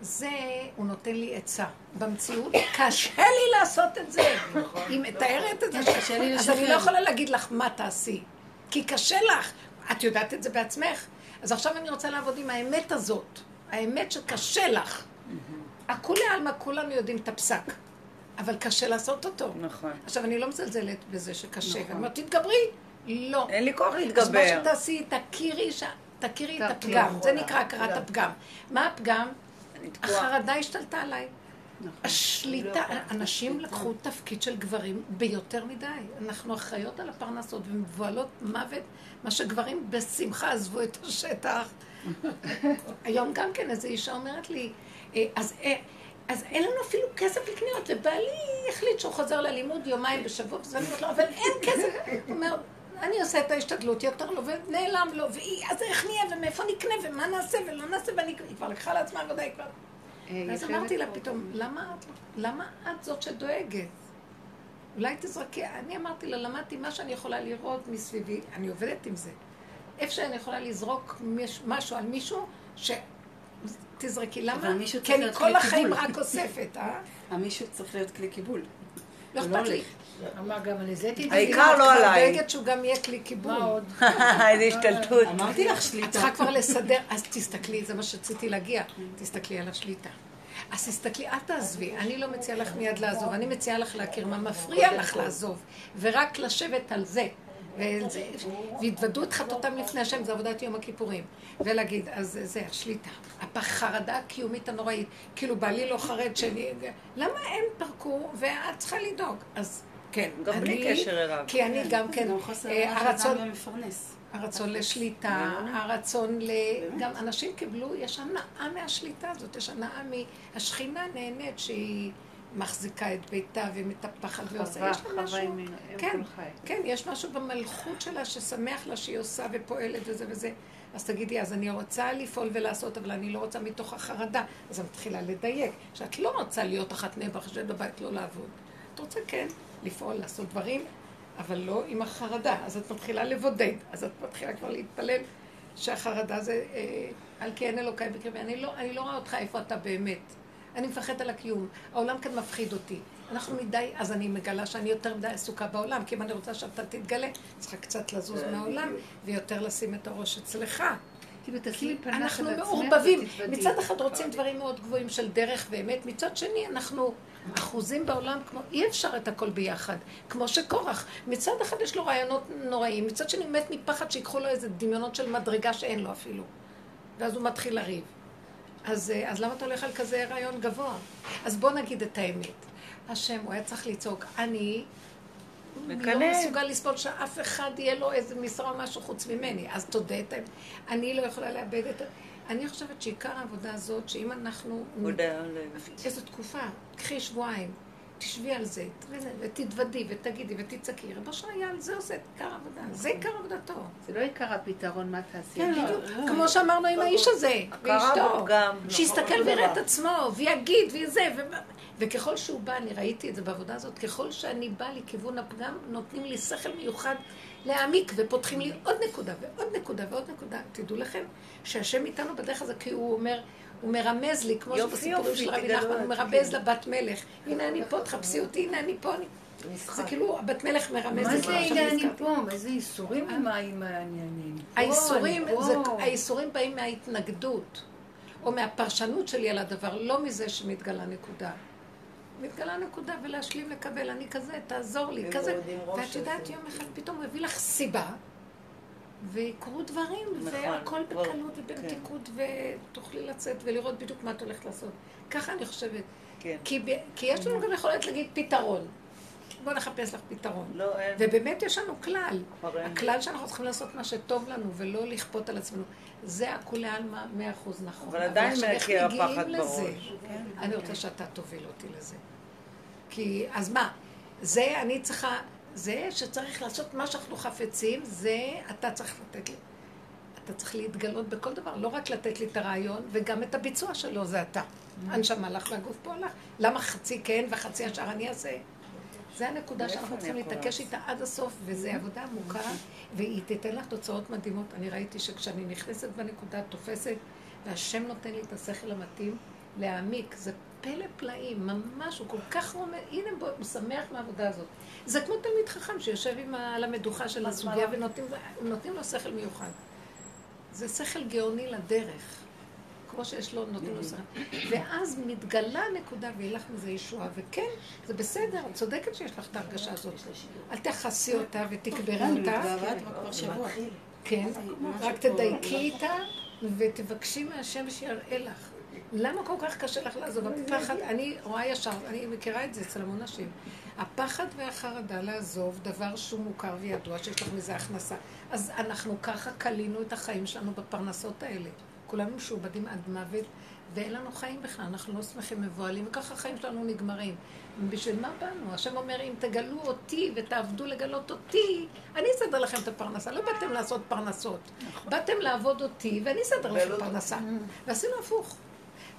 זה, הוא נותן לי עצה. במציאות, [COUGHS] קשה לי לעשות את זה. היא מתארת את זה, קשה לי אז אני לא לשחרר. יכולה להגיד לך מה תעשי. כי קשה לך. את יודעת את זה בעצמך. אז עכשיו אני רוצה לעבוד עם האמת הזאת. האמת שקשה לך. הכולי עלמא, כולנו יודעים את הפסק. אבל קשה לעשות אותו. נכון. עכשיו, אני לא מזלזלת בזה שקשה. ואני אומרת, תתגברי. לא. אין לי כוח אז מה להתגבר. שתעשי, תכירי, ש... תכירי את הפגם. זה נקרא הכרת יכולה. הפגם. מה הפגם? אני. החרדה השתלטה עליי. נכון. השליטה, אנשים לקחו תפקיד של גברים ביותר מדי. אנחנו אחראיות על הפרנסות ומבוהלות מוות, מה שגברים בשמחה עזבו את השטח. [LAUGHS] היום גם כן איזו אישה אומרת לי, "אה, אז, אה, אז אין לנו אפילו כסף לקניות, ובעלי החליט שהוא חוזר ללימוד יומיים בשבוע, ואז אני אומרת לו, אבל אין כסף. הוא אומר, אני עושה את ההשתדלות יותר לו, ונעלם לו, והיא, אז איך נהיה, ומאיפה נקנה, ומה נעשה, ולא נעשה, ואני כבר לקחה לעצמה עבודה, היא כבר... אה, ואז אמרתי לה. פתאום, למה את, למה את זאת שדואגת? אולי תזרקי, אני אמרתי לה, למדתי מה שאני יכולה לראות מסביבי, אני עובדת עם זה. איפה שאני יכולה לזרוק מש- משהו על מישהו, שתזרקי. למה? כי אני להיות כל החיים. רק אוספת, אה? [LAUGHS] המישהו צריך להיות כלי קיבול. לא לא אכפת לי. אמר גם על זה תדעי. העיקר את לא כבר עליי. דואגת שהוא גם יהיה כלי קיבול. מה עוד? [LAUGHS] [LAUGHS] איזה השתלטות. אמרתי לך את שליטה. צריכה כבר לסדר, אז תסתכלי, זה מה שרציתי להגיע, תסתכלי על השליטה. אז תסתכלי, אל תעזבי, אני לא מציעה לך מיד לעזוב, אני מציעה לך להכיר מה מפריע לך לעזוב, ורק לשבת על זה. וזה- והתוודו את חטאותם לפני השם, זה עבודת יום הכיפורים. ולהגיד, אז זה השליטה. החרדה הקיומית הנוראית, כאילו בעלי לא חרד שאני... למה הם פרקו ואת צריכה לדאוג? אז כן, גם בלי אני- קשר אליו. כי אני גם כן, גם חוסר אה, הרצון מפרנס. הרצון לשליטה, הרצון ל... גם אנשים קיבלו, יש הנאה מהשליטה הזאת, יש הנאה מהשכינה נהנית שהיא מחזיקה את ביתה ומטפחת ועושה, יש לה משהו, כן. כן, יש משהו במלכות שלה ששמח לה שהיא עושה ופועלת וזה וזה. אז תגידי, אז אני רוצה לפעול ולעשות, אבל אני לא רוצה מתוך החרדה. אז אני מתחילה לדייק, שאת לא רוצה להיות אחת נעבך שאת בבית לא לעבוד. את רוצה כן לפעול, לעשות דברים, אבל לא עם החרדה. אז את מתחילה לבודד, אז את מתחילה כבר להתפלל שהחרדה זה אה, על כי אין אלוקיי בקרבי. אני לא, אני לא רואה אותך איפה אתה באמת. אני מפחדת על הקיום. העולם כאן מפחיד אותי. אנחנו מדי, אז אני מגלה שאני יותר מדי עסוקה בעולם, כי אם אני רוצה שאתה תתגלה, צריכה קצת לזוז מהעולם, ויותר לשים את הראש אצלך. כאילו, כי אנחנו מעורבבים. מצד אחד רוצים דברים מאוד גבוהים של דרך ואמת, מצד שני אנחנו אחוזים בעולם כמו, אי אפשר את הכל ביחד. כמו שקורח, מצד אחד יש לו רעיונות נוראים, מצד שני הוא מת מפחד שיקחו לו איזה דמיונות של מדרגה שאין לו אפילו. ואז הוא מתחיל לריב. אז, אה, אז למה אתה הולך על כזה רעיון גבוה? אז בוא נגיד את האמת. השם, הוא היה צריך לצעוק, אני לא מקנא. מסוגל לסבול שאף אחד יהיה לו איזה משרה או משהו חוץ ממני. אז תודה את האמת. אני לא יכולה לאבד את. אני חושבת שעיקר העבודה הזאת, שאם אנחנו... מודה על... איזו תקופה, קחי שבועיים, תשבי על זה, ותתוודי ותגידי ותצעקי. רבו שהיה, זה עושה את עיקר העבודה, זה עיקר עבודתו. זה לא עיקר הפתרון, מה תעשי. כן. בדיוק. כמו שאמרנו עם האיש הזה, ואשתו. בפגם. שיסתכל ויראה את עצמו, ויגיד, וזה. וככל שהוא בא, אני ראיתי את זה בעבודה הזאת, ככל שאני באה לכיוון הפגם, נותנים לי שכל מיוחד להעמיק, ופותחים לי עוד נקודה, ועוד נקודה, ועוד נקודה. תדעו לכם שהשם איתנו בדרך הזה, כי הוא אומר, הוא מרמז לי, כמו שבסיפורים של רבי נחמן, הוא מרמז. לבת מלך, הנה אני פה, תחפשי אותי, הנה אני פה. זה כאילו, הבת מלך מרמזת. מה זה הנה אני. פה? איזה ייסורים עם ה... עם ה- אני- אני פה, האיסורים, באים מההתנגדות, או מהפרשנות שלי על הדבר, לא מזה שמתגלה נקודה. מתגלה נקודה ולהשלים לקבל, אני כזה, תעזור לי, כזה. ואת יודעת. יום אחד פתאום הוא הביא לך סיבה, ויקרו דברים, נכון, והכל בקלות ובמתיקות, ותוכלי לצאת ולראות בדיוק מה את הולכת לעשות. ככה אני חושבת. כן. כי, כי יש לנו גם יכולת להגיד פתרון. בוא נחפש לך פתרון. לא, אין. ובאמת יש לנו כלל. אין. הכלל שאנחנו צריכים לעשות מה שטוב לנו ולא לכפות על עצמנו. זה הכולי עלמא מאה אחוז נכון. אבל עדיין עכשיו, איך מגיעים הפחד לזה? בראש. כן. אני רוצה שאתה תוביל אותי לזה. כי, אז מה? זה אני צריכה, זה שצריך לעשות מה שאנחנו חפצים, זה אתה צריך לתת לי. אתה צריך להתגלות בכל דבר, לא רק לתת לי את הרעיון, וגם את הביצוע שלו זה אתה. הנשמה לך והגוף פה לך. למה חצי כן וחצי השאר אני אעשה? זה הנקודה שאנחנו צריכים להתעקש איתה עד הסוף, וזו עבודה עמוקה, והיא תיתן לך תוצאות מדהימות. אני ראיתי שכשאני נכנסת בנקודה, תופסת, והשם נותן לי את השכל המתאים להעמיק. זה פלא פלאים, ממש, הוא כל כך רומד, הנה הוא שמח מהעבודה הזאת. זה כמו תלמיד חכם שיושב עם ה, על המדוכה של הסוגיה ונותנים לו שכל מיוחד. זה שכל גאוני לדרך. כמו שיש לו, נותנים לו שכל. ואז מתגלה נקודה ויהיה לך מזה ישועה. וכן, זה בסדר, את צודקת שיש לך את ההרגשה הזאת. אל תכסי אותה ותקברי אותה. כן, רק תדייקי איתה ותבקשי מהשם שיראה לך. למה כל כך קשה לך לעזוב? הפחד, אני רואה ישר, אני מכירה את זה אצל המון נשים. הפחד והחרדה לעזוב דבר שהוא מוכר וידוע שיש לך מזה הכנסה. אז אנחנו ככה כלינו את החיים שלנו בפרנסות האלה. כולנו משועבדים עד מוות, ואין לנו חיים בכלל, אנחנו לא שמחים מבוהלים, וככה החיים שלנו נגמרים. בשביל מה באנו? השם אומר, אם תגלו אותי ותעבדו לגלות אותי, אני אסדר לכם את הפרנסה. לא באתם לעשות פרנסות. נכון. באתם לעבוד אותי, ואני אסדר לכם פרנסה. ועשינו הפוך.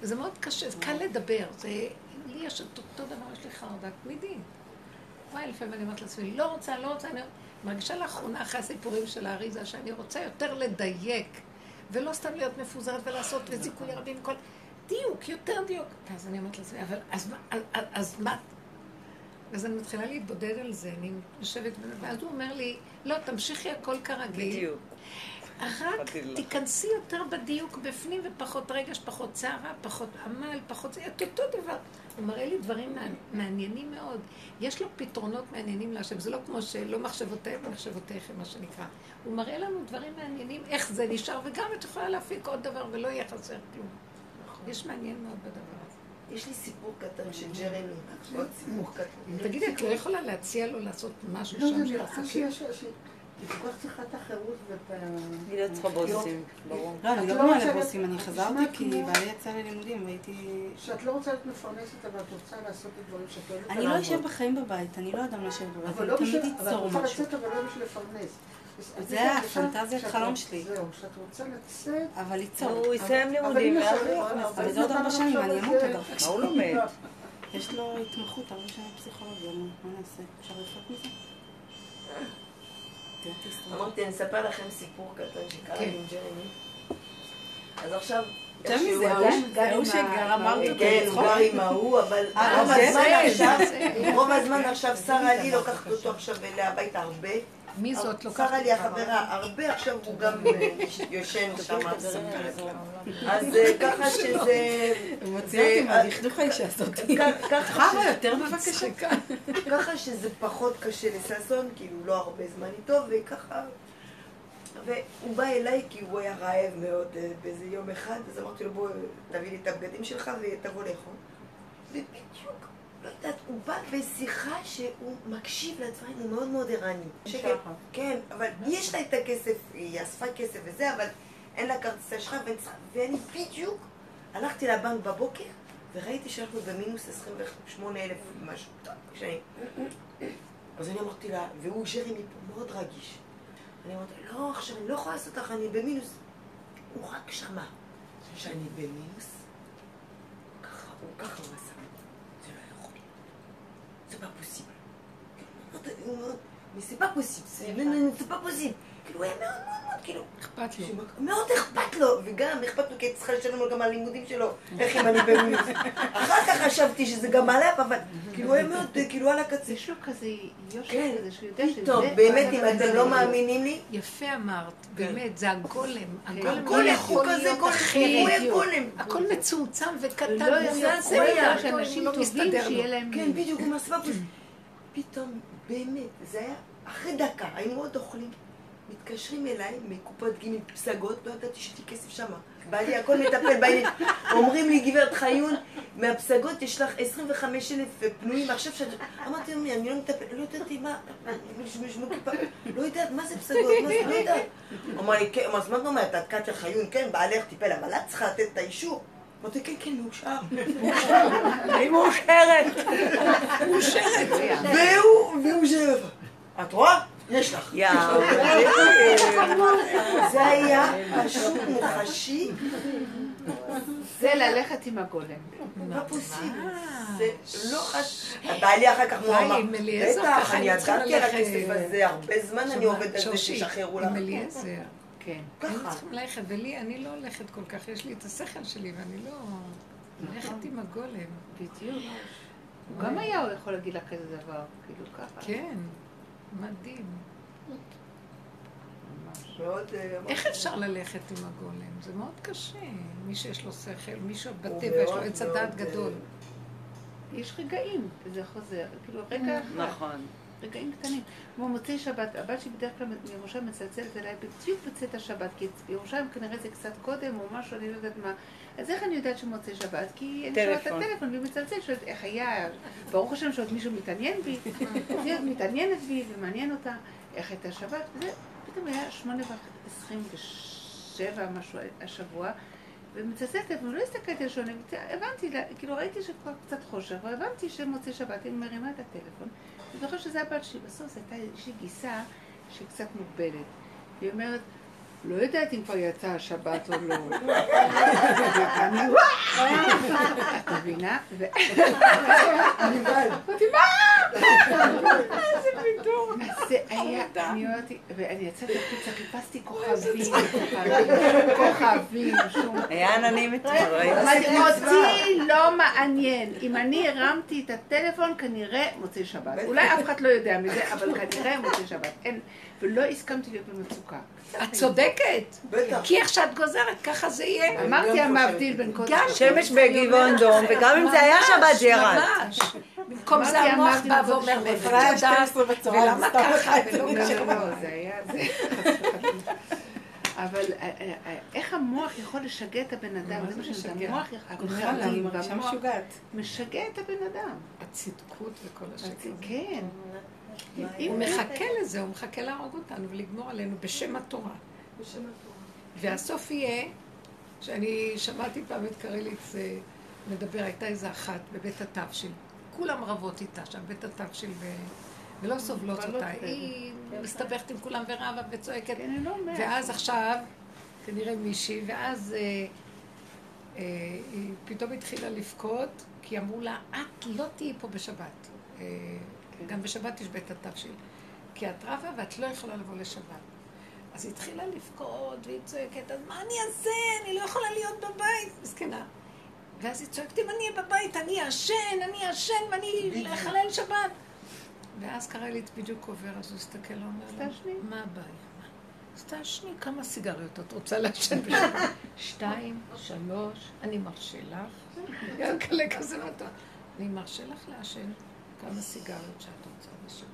וזה מאוד קשה, זה קל לדבר. זה, לי יש אותו דבר, יש לי חרדה תמידי. וואי, לפעמים אני אומרת לעצמי, לא רוצה, לא רוצה, אני מרגישה לאחרונה אחרי הסיפורים של האריזה, שאני רוצה יותר לדייק, ולא סתם להיות מפוזרת ולעשות וזיכוי רבים וכל... דיוק, יותר דיוק. ואז אני אומרת לעצמי, אבל אז מה, אז, אז מה? ואז אני מתחילה להתבודד על זה, אני יושבת, ואז הוא אומר לי, לא, תמשיכי הכל כרגיל. בדיוק. רק תיכנסי יותר בדיוק בפנים ופחות רגש, פחות צערה, פחות עמל, פחות זה, את אותו דבר. הוא מראה לי דברים מעניינים מאוד. יש לו פתרונות מעניינים להשם, זה לא כמו שלא מחשבותיהם ומחשבותיכם, מה שנקרא. הוא מראה לנו דברים מעניינים, איך זה נשאר, וגם את יכולה להפיק עוד דבר ולא יהיה חסר כלום. יש מעניין מאוד בדבר הזה. יש לי סיפור קטן של ג'רמי, עוד סיפור קטן. תגידי, את לא יכולה להציע לו לעשות משהו לא, שם של עסקים? היא לא צריכה בוסים, ברור. לא, אני לא באה לבוסים, אני חזרתי כי בעלי יצא ללימודים והייתי... שאת לא רוצה להיות מפרנסת, אבל את רוצה לעשות את הדברים שאת אוהבת אני לא אשב בחיים בבית, אני לא אדם לשבת בבית, אני תמיד אצור משהו. אבל את רוצה לצאת, אבל לא בשביל לפרנס. זה הפנטזיית חלום שלי. זהו, שאת רוצה לצאת... אבל ליצור. הוא יסיים לימודים, אבל זה עוד ארבע שנים, אני אמות עד מה הוא לומד? יש לו התמחות, הרבה שנים פסיכולוגיה, מה נעשה? אפשר לחיות מזה? אמרתי, אני אספר לכם סיפור קטן שקרה לי עם ג'רמי. אז עכשיו... ג'רמי זה ההוא שגר, אמרת אותו כן, הוא גר עם ההוא, אבל [LAUGHS] רוב הזמן עכשיו שרה לי לוקחת אותו עכשיו אליה הביתה הרבה. מי זאת לוקחת? שרה לי החברה הרבה, עכשיו הוא גם יושן שם. אז ככה [LAUGHS] שזה... מוציאה אותי מהדכדוך האישה הזאת. ככה יותר בבקשה. ככה שזה פחות קשה לששון, כאילו לא הרבה זמן איתו, וככה... והוא בא אליי כי הוא היה רעב מאוד באיזה יום אחד, אז אמרתי לו בוא תביא לי את הבגדים שלך ותבוא לאכול. ובדיוק לא יודעת, הוא בא בשיחה שהוא מקשיב לדברים, הוא מאוד מאוד ערני. כן, אבל יש לה את הכסף, היא אספה כסף וזה, אבל אין לה כרטיסי אשראי, ואני בדיוק הלכתי לבנק בבוקר, וראיתי שאנחנו במינוס 28 אלף משהו. כשאני... אז אני אמרתי לה, והוא ג'רמי פה מאוד רגיש. אני אמרתי, לא, עכשיו אני לא יכולה לעשות לך, אני במינוס. הוא רק שמע שאני במינוס. ככה, הוא ככה הוא עשה. Pas possible. Mais c'est pas possible, c'est pas possible. כאילו, היה מאוד מאוד מאוד, כאילו... אכפת לו. מאוד אכפת לו, וגם אכפת לו כי הייתי צריכה לשלם לו גם על הלימודים שלו, איך אם אני במינוס. אחר כך חשבתי שזה גם עליו, אבל כאילו, הוא היה מאוד, [LAUGHS] כאילו, על הקצה. יש לו כזה יושר כן. כזה, שהוא יודע שזה... טוב, באמת, אם אתם לא מאמינים לי... יפה אמרת, באמת, זה הגולם. הגולם לא יכול להיות. הוא גולם. הכל מצומצם וקטן, לא זה היה שאנשים לא טובים, שיהיה להם... כן, בדיוק, הוא מסבב. [LAUGHS] פתאום, באמת, זה היה אחרי דקה, היינו עוד אוכלים. מתקשרים אליי מקופות גימל פסגות, לא ידעתי שיש לי כסף שמה. בא לי הכל מטפל בעניין. אומרים לי, גברת חיון, מהפסגות יש לך 25 אלף פנויים, עכשיו שאת... אמרתי אני לא מטפל, לא ידעתי מה, לא יודעת, מה זה פסגות, מה זה, לא יודעת. אמר לי, כן, אז מה את אומרת, את קטיה חיון, כן, בעלך טיפל, אבל את צריכה לתת את האישור. אמרתי, כן, כן, מאושר. אני מאושרת. מאושרת. והוא, והוא שבע. את רואה? יש לך. זה היה פשוט מוחשי. זה ללכת עם הגולם. לא פוסיבל. זה לא... בעלי אחר כך הוא אמר, בטח, אני ידעתי על הכסף אה, הזה, הרבה זמן אני עובדת על זה, שישחררו לך. כן. היינו ככה. צריכים ללכת, ולי, אני לא הולכת כל כך, יש לי את השכל שלי, ואני לא... הולכת עם הגולם. בדיוק. הוא גם היה יכול להגיד לה כזה דבר, כאילו ככה. כן, מדהים. מאוד, אה, איך אפשר ללכת עם הגולם? זה מאוד קשה. מי שיש לו שכל, מי שבטבע יש לו עץ הדעת אה, גדול. יש רגעים, וזה חוזר. כאילו, רגע אחד. נכון. רגעים קטנים. כמו מוצאי שבת, הבת שלי בדרך כלל מירושלים מצלצלת אליי בדיוק בצאת השבת, כי בירושלים כנראה זה קצת קודם או משהו, אני לא יודעת מה. אז איך אני יודעת שמוצאי שבת? כי אני שומעת את טלפון. הטלפון והיא מצלצלת, שואלת איך היה, ברוך השם שעוד מישהו מתעניין בי, [LAUGHS] היא עוד מתעניינת בי ומעניין אותה איך הייתה שבת. ופתאום היה שמונה ועשרים ושבע משהו השבוע. ומצלצלת, ולא הסתכלתי על שעונים, הבנתי, כאילו ראיתי שכבר קצת חושך, והבנתי שמוצאי שבת, היא מרימה את הטלפון, אני זוכרת שזה הבת שלי, בסוף זו הייתה איזושהי גיסה שקצת מוגבלת. היא אומרת, לא יודעת אם כבר יצאה השבת או לא. ואני, את מבינה? אמרתי, מה? איזה [LAUGHS] זה היה, אני אמרתי, ואני יצאתי החוצה, חיפשתי כוכבים, כוכבים, שום... היה עננים אתמול, ראית? אמרתי, אותי לא מעניין. אם אני הרמתי את הטלפון, כנראה מוצאי שבת. אולי אף אחד לא יודע מזה, אבל כנראה מוצאי שבת. אין, ולא הסכמתי להיות במצוקה. את צודקת. בטח. כי איך שאת גוזרת, ככה זה יהיה. אמרתי המבדיל בין קודש גם שמש בגבעון דום, וגם אם זה היה שבת זה ירד. ממש. במקום זה המוח בא ואומר, אמרתי, מאיפה היה את יודעת, 12 בצהריים, ולמה ככה. ולא לא, ככה. לא, לא, זה היה זה. [LAUGHS] אבל אה, אה, אה, איך המוח יכול לשגע את הבן אדם? זה מה שאני משגע? יודעת, המוח יכול... וואלה, אני מרגישה והמוח משוגעת. משגע את הבן אדם. הצדקות וכל השקר. כן. הוא מחכה לזה, הוא מחכה להרוג אותנו ולגמור עלינו בשם התורה. והסוף יהיה, שאני שמעתי פעם את קרליץ מדבר, הייתה איזה אחת בבית התבשיל. כולם רבות איתה שם, בית התבשיל, ו... ולא סובלות בעלות אותה. היא מסתבכת עם כולם ורבה וצועקת. כן, אני לא. ואז עכשיו, כנראה מישהי, ואז אה, אה, היא פתאום התחילה לבכות, כי אמרו לה, את לא תהיי פה בשבת. אה, גם בשבת יש בית התבשיל. כי את רבה ואת לא יכולה לבוא לשבת. אז היא התחילה לבכות, והיא צועקת, אז מה אני אעשה? אני לא יכולה להיות בבית. מסכנה. ואז היא צועקת, אם אני אהיה בבית, אני אעשן, אני אעשן ואני אחלל שבת. ואז קרא לי את בדיוק עובר, אז הוא הסתכל, הוא אומר לה, תעשני. מה הבעיה? אז תעשני כמה סיגריות את רוצה לעשן בשבת? [LAUGHS] שתיים, שלוש, אני מרשה לך. [LAUGHS] ינקלה כזה מתוק. אני מרשה לך לעשן כמה סיגריות שאת רוצה בשבת.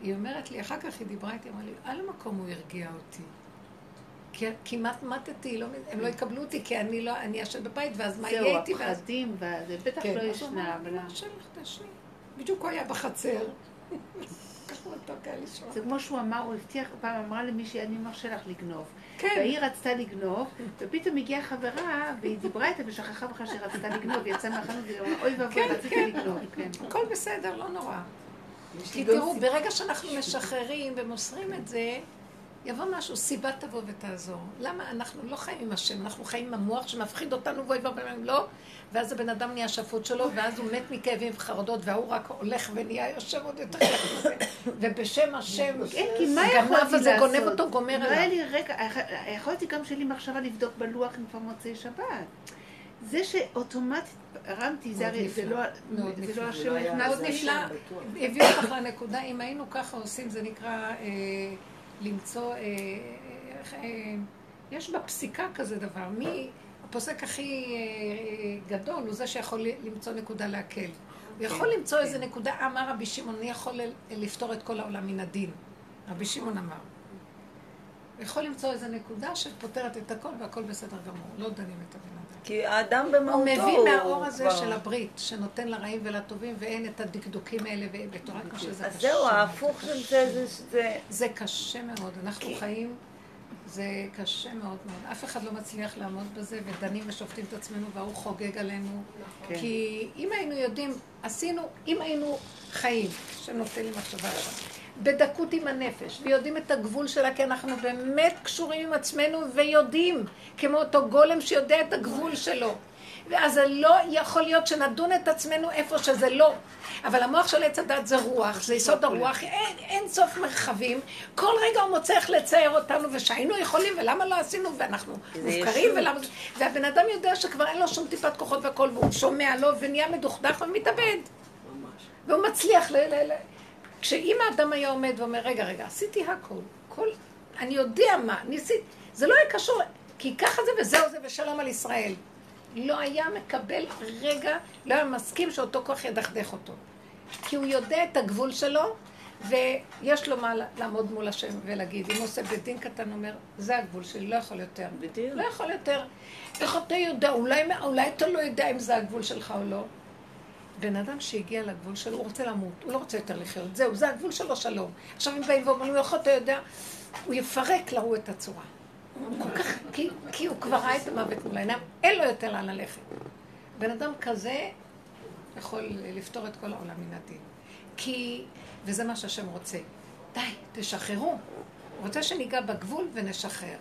היא אומרת לי, אחר כך היא דיברה איתי, אמרה לי, על המקום הוא הרגיע אותי. כי כמעט מתתי, לא, הם לא יקבלו אותי, כי אני לא, אני אשן בבית, ואז מה זהו, יהיה איתי? ואז הפחדים, וזה בטח כן. לא ישנה. אבל- מרשה לך, תעשני. בדיוק הוא היה בחצר. זה כמו שהוא אמר, הוא הבטיח, פעם אמרה למישהי, אני מרשה לך לגנוב. כן. והיא רצתה לגנוב, ופתאום הגיעה חברה, והיא דיברה איתה ושכחה בכלל שהיא רצתה לגנוב, היא יצאה מהחנות והיא אמרה, אוי ואבוי, כן, רציתי כן. לגנוב. כן. הכל בסדר, לא נורא. כי תראו. ברגע שאנחנו משחררים ומוסרים את זה, יבוא משהו, סיבה תבוא ותעזור. למה אנחנו לא חיים עם השם, אנחנו חיים עם המוח שמפחיד אותנו ואוי ואבוי לא, ואז הבן אדם נהיה שפוט שלו, ואז הוא מת מכאבים וחרדות, וההוא רק הולך ונהיה יושב עוד יותר מזה, ובשם השם, [LAUGHS] כן, כי מה יכולתי הזה, לעשות? גונב אותו, גומר לא היה עליו. לי רגע, יכולתי גם שיהיה לי מחשבה לבדוק בלוח אם כבר מוצאי שבת. זה שאוטומטית הרמתי, זה הרי, זה. לא. לא השם לא נכנס מאוד. נפלא. הביאו אותך לנקודה, אם היינו ככה עושים, זה נקרא אה, למצוא, אה, איך, אה, יש בפסיקה כזה דבר, מי הפוסק הכי אה, גדול הוא זה שיכול למצוא נקודה להקל. הוא יכול למצוא איזה נקודה, אמר רבי שמעון, אני יכול לפתור את כל העולם מן הדין. רבי שמעון אמר. הוא יכול למצוא איזה נקודה שפותרת את הכל והכל בסדר גמור, לא דנים את הבן. כי האדם במהותו הוא מביא מהאור הזה כבר- של הברית, שנותן לרעים ולטובים, ואין את הדקדוקים האלה, ובתורה קשה זה אז קשה. זהו, מאוד, ההפוך של זה. זה- זה... זה קשה מאוד. אנחנו חיים, זה קשה מאוד מאוד. אף אחד לא מצליח לעמוד בזה, ודנים ושופטים את עצמנו, וההוא חוגג עלינו. כן. כי אם היינו יודעים, עשינו, אם היינו חיים, שנותן לי מחשבה עכשיו, בדקות עם הנפש, ויודעים את הגבול שלה, כי אנחנו באמת קשורים עם עצמנו ויודעים, כמו אותו גולם שיודע את הגבול שלו. ואז זה לא יכול להיות שנדון את עצמנו איפה שזה לא. אבל המוח של עץ הדת זה רוח, זה יסוד הרוח, אין, אין סוף מרחבים. כל רגע הוא מוצא איך לצייר אותנו, ושהיינו יכולים, ולמה לא עשינו, ואנחנו מופקרים, ולמה... והבן אדם יודע שכבר אין לו שום טיפת כוחות והכל, והוא שומע לו, ונהיה מדוכדך ומתאבד. והוא מצליח ל... ל, ל... כשאם האדם היה עומד ואומר, רגע, רגע, עשיתי הכל, כל... אני יודע מה, ניסית, זה לא היה קשור, כי ככה זה וזהו זה ושלום על ישראל. לא היה מקבל רגע, לא היה מסכים שאותו כוח ידכדך אותו. כי הוא יודע את הגבול שלו, ויש לו מה לעמוד מול השם ולהגיד. אם הוא עושה בית דין קטן, אומר, זה הגבול שלי, לא יכול יותר. בדיוק. לא יכול יותר. איך אתה יודע? אולי, אולי אתה לא יודע אם זה הגבול שלך או לא. בן אדם שהגיע לגבול שלו, הוא רוצה למות, הוא לא רוצה יותר לחיות. זהו, זה הגבול שלו, שלום. עכשיו אם באים ואומרים לו, איך אתה יודע? הוא יפרק להוא את הצורה. כל כך, כי, כי הוא כבר ראה את המוות מול העיניים, אין לו יותר לאן ללכת. בן אדם כזה יכול לפתור את כל העולם מן הדין. כי, וזה מה שהשם רוצה. די, תשחררו. הוא רוצה שניגע בגבול ונשחרר.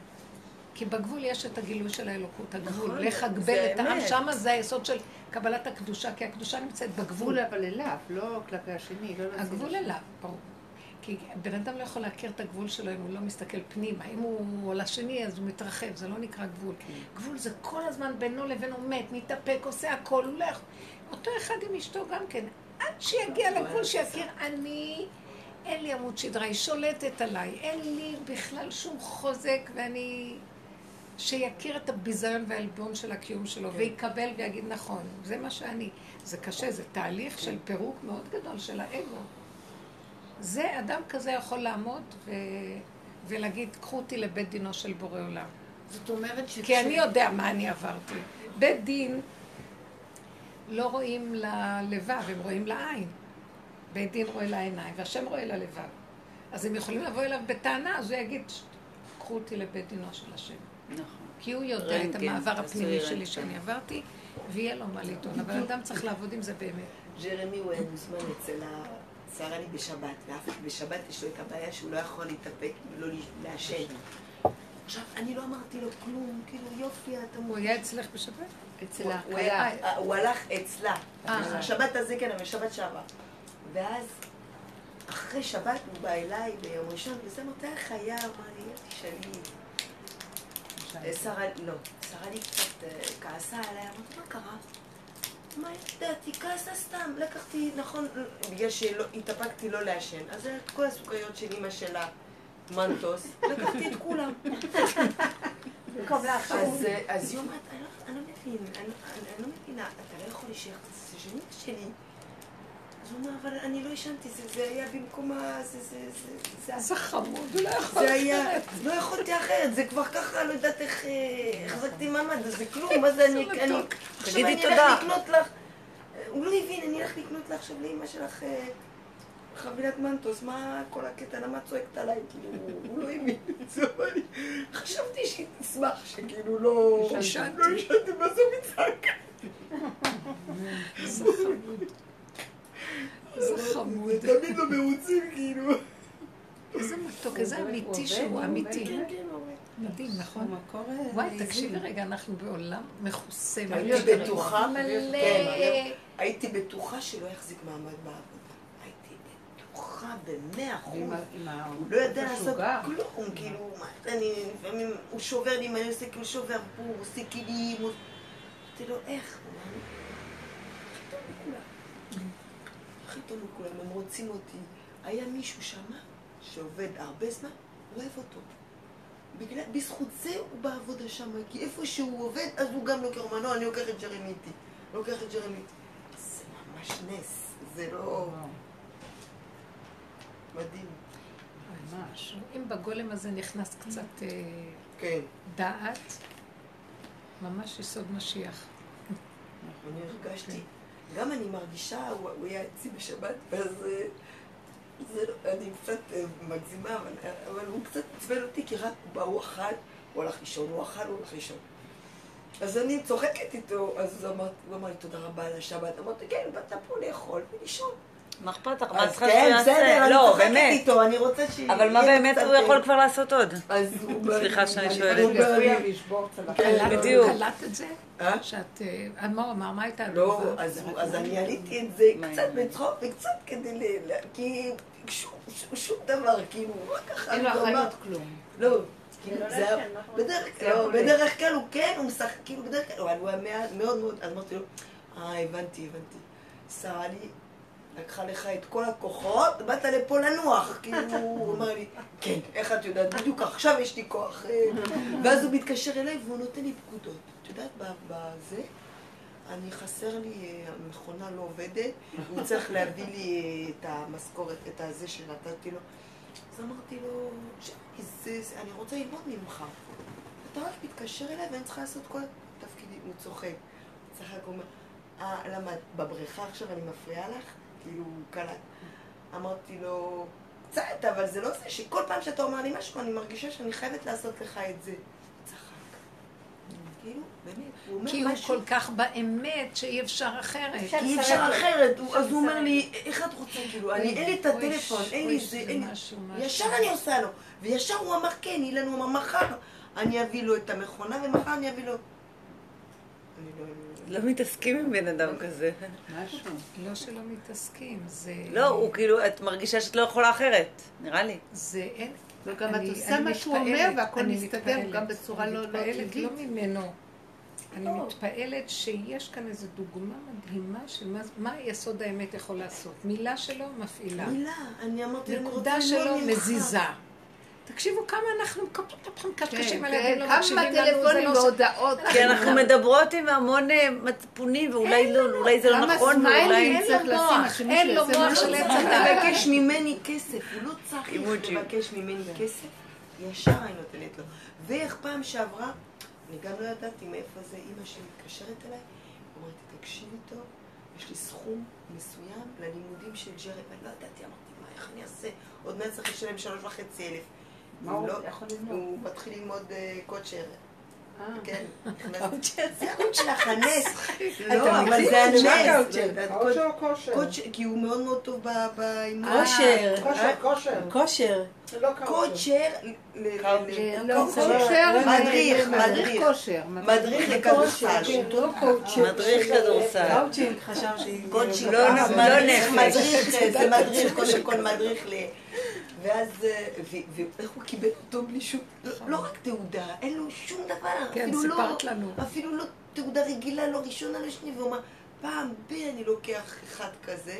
כי בגבול יש את הגילוי של האלוקות, הגבול, נכון, לחגבל זה את העם. שמה זה היסוד של קבלת הקדושה, כי הקדושה נמצאת בגבול. גבול אבל אליו, לא כלפי השני, לא הגבול. אליו, ברור. כי בן אדם לא יכול להכיר את הגבול שלו אם הוא לא מסתכל פנימה. אם הוא על השני, אז הוא מתרחב, זה לא נקרא גבול. גבול זה כל הזמן בינו לבין הוא מת, מתאפק, עושה הכל, הוא לא. אותו אחד עם אשתו גם כן. עד שיגיע לגבול שיכיר, אני, אין לי עמוד שדרה, היא שולטת עליי, אין לי בכלל שום חוזק, ואני... שיכיר את הביזיון והעלבון של הקיום שלו, ויקבל ויגיד נכון, זה מה שאני. זה קשה, זה תהליך של פירוק מאוד גדול של האגו. זה, אדם כזה יכול לעמוד ו... ולהגיד, קחו אותי לבית דינו של בורא עולם. זאת אומרת שכש... כי אני יודע מה אני עברתי. בית דין לא רואים ללבב, הם רואים לעין. בית דין רואה לעיניים, והשם רואה ללבב. אז הם יכולים לבוא אליו בטענה, אז הוא יגיד, קחו אותי לבית דינו של השם. נכון. כי הוא יודע את רנטגן, המעבר הפנימי שלי. שאני עברתי, ויהיה לו מה לטעון. אבל אדם צריך לעבוד עם זה באמת. ג'רמי הוא היה מוזמן אצל השרה לי בשבת, ואף בשבת יש לו את הבעיה שהוא לא יכול להתאפק ולא לעשן. עכשיו, אני לא אמרתי לו כלום, כאילו יופי, אתה הוא. היה אצלך בשבת? אצל הוא הלך אצלה. אה. השבת הזה כן, אבל שבת שעברה. ואז, אחרי שבת הוא בא אליי ביום ראשון, וזה מתי החיה, אמר לי, תשאלי. אה, שרה, לא, שרה לי קצת אה, כעסה עליי, אמרתי, מה קרה? מה ידעתי, כעסה סתם, לקחתי, נכון, בגלל שהתאפקתי לא לעשן, אז את כל הסוכריות של אימא שלה, מנטוס, לקחתי את כולם. אז, אה, אז היא אומרת, אני לא- לא מבין, אני לא מבינה, אתה לא יכול להישאר קצת שנים שלי. אז הוא אומר, אבל אני לא עישנתי, זה- זה היה במקום ה... זה- זה- זה- זה- איזה חמוד, הוא לא יכול זה היה, לא יכולתי אחרת, זה כבר ככה, לא יודעת איך אה, החזקתי מעמד, אז זה כלום, מה זה אני, אני. עכשיו אני. אלך לקנות לך, הוא לא הבין, אני אלך לקנות לך עכשיו לאמא שלך אה, חבילת מנטוס, מה כל הקטע, למה את צועקת עליי, כאילו, הוא לא הבין את [LAUGHS] זה, אבל אני חשבתי שהיא תשמח, שכאילו לא, עישנתי. לא עישנתי, מה זה מצעקה? [LAUGHS] איזה חמוד. תמיד לא מרוצים, כאילו. איזה מתוק, איזה אמיתי שהוא, אמיתי. כן, כן. מדהים, נכון? אה, וואי. תקשיבי רגע, אנחנו בעולם מכוסה. הייתי בטוחה, מלא. כן, הייתי בטוחה שלא יחזיק מעמד בעבודה. הייתי בטוחה במאה אחוז. הוא לא יודע לעשות. כלום, כאילו, מה, אני, לפעמים הוא שובר לי, מה אני עושה, כאילו שובר פה, הוא עושה כלים. אמרתי לו, איך? הכי טוב מכולם, הם רוצים אותי. היה מישהו שמה, שעובד הרבה זמן, אוהב אותו. בגלל, בזכות זה הוא בעבודה שם, כי איפה שהוא עובד, אז הוא גם לוקח, אומר, לא, אני לוקח את ג'רמי איתי. לוקח את ג'רמי איתי. זה ממש נס, זה לא... מדהים. ממש. אם בגולם הזה נכנס קצת אה, כן. דעת, ממש יסוד משיח. אני הרגשתי, גם אני מרגישה, הוא הוא היה אצלי בשבת, ואז אה, זה לא, אני קצת אה, מגזימה, אבל, אבל הוא קצת עצבן אותי, כי רק בא, הוא אכל, הוא הלך לישון, הוא אכל, הוא הלך לישון. אז אני צוחקת איתו, אז הוא אמר, הוא אמר לי תודה רבה על השבת, אמרתי, כן, באת פה לאכול ולישון. מה אכפת לך? מה אז צריכה שהוא כן, בסדר? אני לא, צוחקת. איתו, אני רוצה ש... אבל מה באמת הוא יכול כבר לעשות עוד? אז. סליחה שאני אני- שואלת. כן, בדיוק. קלט את זה? אה? שאת... אה, מה הוא אמר? מה הייתה לא? אז אז אני עליתי את זה מה קצת? בצחוק וקצת כדי ל... כי שום- דבר, כאילו, רק ככה. אין לו אחריות כלום. לא, כאילו, זה היה... בדרך כלל, לא, בדרך כלל הוא כן, הוא משחק, כאילו, בדרך כלל, הוא היה מאוד מאוד מאוד, אז אמרתי לו, אה, הבנתי, הבנתי. שרה לי, לקחה לך את כל הכוחות, באת לפה לנוח. כאילו, [LAUGHS] הוא אמר לי, כן, איך את יודעת, בדיוק עכשיו יש לי כוח. אה." ואז הוא מתקשר אליי והוא נותן לי פקודות. את יודעת, בזה, אני חסר לי, המכונה לא עובדת, הוא צריך להביא לי את המשכורת, את הזה שנתתי לו. אז אמרתי לו, "שמעי, זה, זה, אני רוצה ללמוד ממך. אתה רק מתקשר אליי ואני צריכה לעשות כל התפקידים. הוא צוחק. צחק, הוא אומר, אה, למה, בבריכה עכשיו אני מפריעה לך? כאילו, קלט. אמרתי לו, קצת, אבל זה לא זה שכל פעם שאתה אומר לי משהו, אני מרגישה שאני חייבת לעשות לך את זה. כאילו, באמת, הוא אומר כי הוא משהו. כל כך באמת שאי אפשר אחרת. אי אפשר אחרת, אז הוא אומר לי, איך את רוצה, כאילו, אני, אין לי את הטלפון, אין לי זה, אין לי... ישר אני עושה לו, וישר הוא אמר כן, אילן הוא אמר מחר אני אביא לו את המכונה ומחר אני אביא לו... אני לא... לא מתעסקים עם בן אדם כזה. משהו. לא שלא מתעסקים, זה... לא, הוא כאילו, את מרגישה שאת לא יכולה אחרת, נראה לי. זה אין... וגם את אני- עושה אני מה שהוא אומר מתפעלת, והכל אני מסתדר מתפעלת. גם בצורה אני לא לא מתפעלת טבעית. לא ממנו. אני מתפעלת שיש כאן איזו דוגמה מדהימה של מה- יסוד האמת יכול לעשות. מילה שלו מפעילה. מילה, אני אמרתי אני נקודה שלו. מזיזה. תקשיבו כמה אנחנו מקשקשים כן, על כן, ילדים, לא כמה מקשיבים לנו, זה טלפונים לא... והודעות. כי אנחנו מדברות עם המון אה, מצפונים, ואולי לא, זה לא כמה נכון, ואולי... אין לו מוח. של עץ הדת. לבקש ממני כסף, הוא לא צריך. לבקש ממני כסף, ישר אני נותנת לו. ואיך פעם שעברה, אני גם לא ידעתי מאיפה זה, אימא שלי מתקשרת אליי, אומרת לי, תקשיבי טוב, יש לי סכום מסוים ללימודים של ג'רי, ואני לא ידעתי, אמרתי, מה, איך אני אעשה? עוד מעט צריך לשלם שלוש וחצי אלף. מה הוא יכול ללמוד? הוא מתחיל ללמוד אה, coacher. אה. כן, [LAUGHS] זה הנס. לא, אבל זה הנס. coacher או כושר? coacher, כי הוא מאוד מאוד טוב באימון. כושר. כושר, כושר. כושר. לא. coacher, לא, coacher. מדריך, מדריך מדריך. כושר. מדריך לכדורסל. לא. מדריך כדורסל. קאוצ'ינג, חשב שהיא... קוצ'ר. לא נ- לא מדריך, נפש. מדריך, זה מדריך, קודם כל מדריך ל... ואז, אה, ואיך הוא קיבל אותו בלי שום, לא- לא רק תעודה, אין לו שום דבר, כן, אפילו לא, סיפרת לנו. אפילו לא תעודה רגילה, לא ראשונה, לא שנייה, והוא אמר, פעם ב- אני לוקח אחד כזה,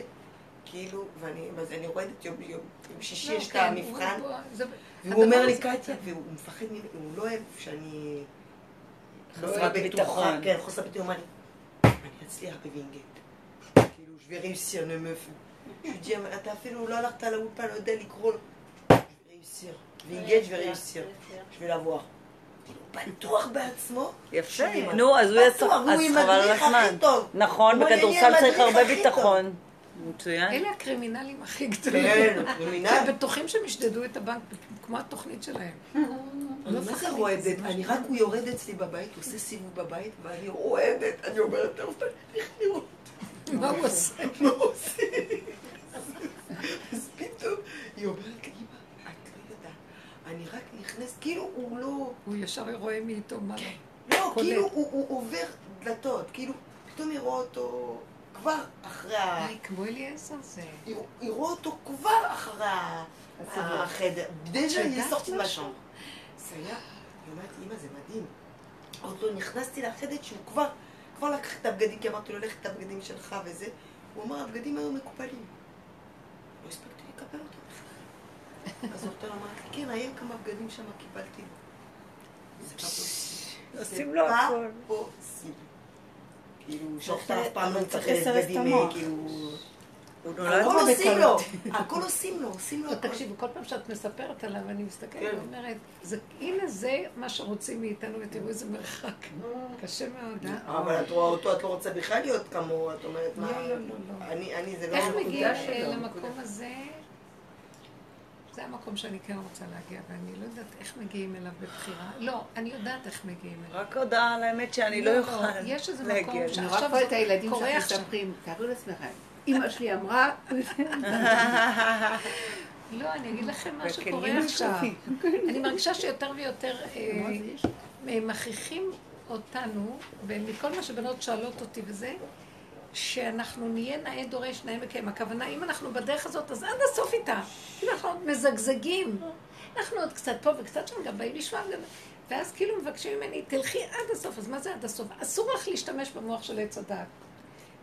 כאילו, ואני, אז אני רועדת יום יום, יום שישי יש את כן, המבחן, הוא- זה- והוא אומר לי, קטיה, והוא מפחד ממני, הוא לא אוהב שאני... לא חסרת בטוחה, ביטחון. כן, חוסר ביטחון, הוא אמר לי, אני אצליח בווינגייט. כאילו, je vais réussir, ne me... je lui dis, "אבל אתה אפילו לא הלכת לאולפן, לא יודע לקרוא לו. je vais réussir. vais réussir. je vais l'avoir. כאילו, בטוח בעצמו. יפה. נו, אז הוא יהיה בטוח, צריך... הוא אז חבל על הזמן. נכון, הוא בכדורסל צריך הרבה. ביטחון. מצוין. אלה הקרימינלים הכי גדולים. כן, קרימינל. הם בטוחים שהם ישדדו את הבנק, כמו התוכנית שלהם. אני מה זה רועדת? אני רק, הוא יורד אצלי בבית, הוא עושה סיבוב בבית, ואני רועדת. אני אומרת, איך לראות? מה הוא עושה? מה הוא עושה? אז פתאום היא אומרת לי, אמא, את לא יודעת, אני רק נכנסת, כאילו הוא לא, הוא ישר רואה מי איתו מה. לא, קולט. כאילו הוא עובר דלתות, כאילו, פתאום היא רואה אותו כבר אחרי ה... כמו אליעזר זה. היא רואה אותו כבר אחרי החדר. דז'ה, סורטית משהו? זה היה, היא אומרת, אמא, זה מדהים. עוד לא נכנסתי לחדר שהוא כבר, כבר לקח את הבגדים, כי אמרתי לו, לך את הבגדים שלך וזה. הוא אמר, הבגדים היו מקופלים. לא הספקתי לקבל אותם בכלל. אז אורטל אמרת לי, כן, היה כמה בגדים שם, קיבלתי. זה פוסיבל. עושים לו. פוסיבל. כאילו, שאורטל אף פעם לא את בגדים, המוח. כאילו... הוא נולד הכל עושים לו, הכל עושים לו, עושים לו לא, הכל. תקשיבו, כל פעם שאת מספרת עליו, אני מסתכלת כן. ואומרת, "זה- הנה זה מה שרוצים מאיתנו, ותראו איזה מרחק. קשה מאוד, אה? אבל את רואה אותו, את לא רוצה בכלל להיות כמוהו, את אומרת, מה... לא, לא, לא, לא. אני, אני, זה לא... איך מגיעים שלו, אה. למקום הזה? זה המקום שאני כן רוצה להגיע, ואני לא יודעת איך מגיעים אליו בבחירה. לא, אני יודעת איך מגיעים אליו. רק הודעה על האמת שאני לא לא, אוכל יש איזה להגיע מקום לזה. אני עכשיו רואה פה את הילדים קורה שלך. מספרים, תארו לעצמכם, אימא שלי אמרה, לא, אני אגיד לכם מה שקורה עכשיו. אני מרגישה שיותר ויותר אה, אה, מכריחים אותנו, ומכל מה שבנות שואלות אותי וזה, שאנחנו נהיה נאה דורש, נאה מקיים. הכוונה, אם אנחנו בדרך הזאת, אז עד הסוף איתה. אם אנחנו עוד מזגזגים, אנחנו עוד קצת פה וקצת שם, גם באים לשמוע, גם... ואז כאילו מבקשים ממני, תלכי עד הסוף. אז מה זה עד הסוף? אסור לך להשתמש במוח של עץ הדעת.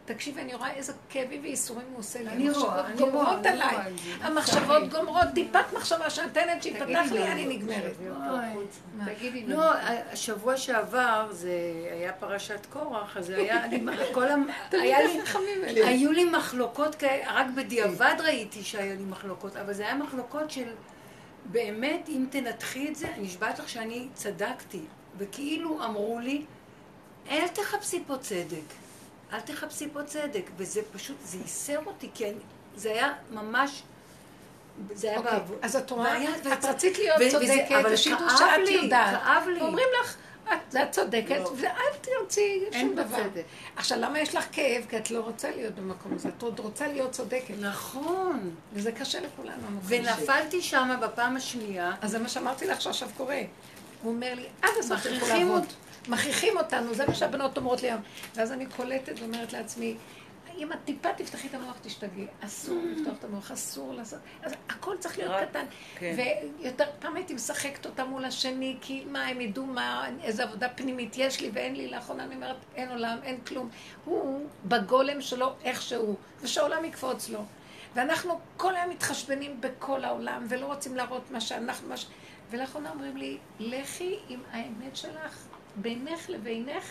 תקשיבי, אני רואה איזה כאבים וייסורים הוא עושה לי. אני רואה, אני רואה, גומרות עליי. המחשבות גומרות, טיפת מחשבה שנותנת שהיא תגידי פתח לי. אני נגמרת. תגידי לנו. לא, השבוע שעבר זה היה פרשת קורח, אז [LAUGHS] היה לי, כל לי, היו לי מחלוקות כאלה, רק בדיעבד ראיתי שהיה לי מחלוקות, אבל זה היה מחלוקות של, באמת, אם תנתחי את זה, אני נשבעת לך שאני צדקתי, וכאילו אמרו לי, אל תחפשי פה צדק, אל תחפשי פה צדק, וזה פשוט, זה ייסר אותי, כי אני, זה היה ממש... זה היה אוקיי, בעבוד. אז את רואה, את רצית להיות ו- צודקת, אבל ושידעו כאב שאת לי, יודעת. כאב לי. ואומרים לך, את את צודקת, לא. ואל תרצי שום אין דבר. בצדק. עכשיו, למה יש לך כאב? כי את לא רוצה להיות במקום הזה, את עוד רוצה להיות צודקת. נכון. וזה קשה לכולנו. ונפלתי שם בפעם השנייה, אז זה מה שאמרתי לך שעכשיו קורה. הוא אומר לי, עד הסוף תלכו לעבוד. מכריחים אותנו, זה מה שהבנות אומרות לי היום. ואז אני קולטת ואומרת לעצמי, אם את טיפה תפתחי את המוח, תשתגעי. אסור לפתוח את המוח, אסור לעשות. אז הכל צריך להיות קטן. כן. ויותר פעם הייתי משחקת אותה מול השני, כי מה, הם ידעו מה, איזה עבודה פנימית יש לי ואין לי. לאחרונה אני אומרת, אין עולם, אין כלום. הוא בגולם שלו איכשהו, ושהעולם יקפוץ לו. ואנחנו כל היום מתחשבנים בכל העולם, ולא רוצים להראות מה שאנחנו... מה ש... ולאחרונה אומרים לי, לכי עם האמת שלך, בינך לבינך,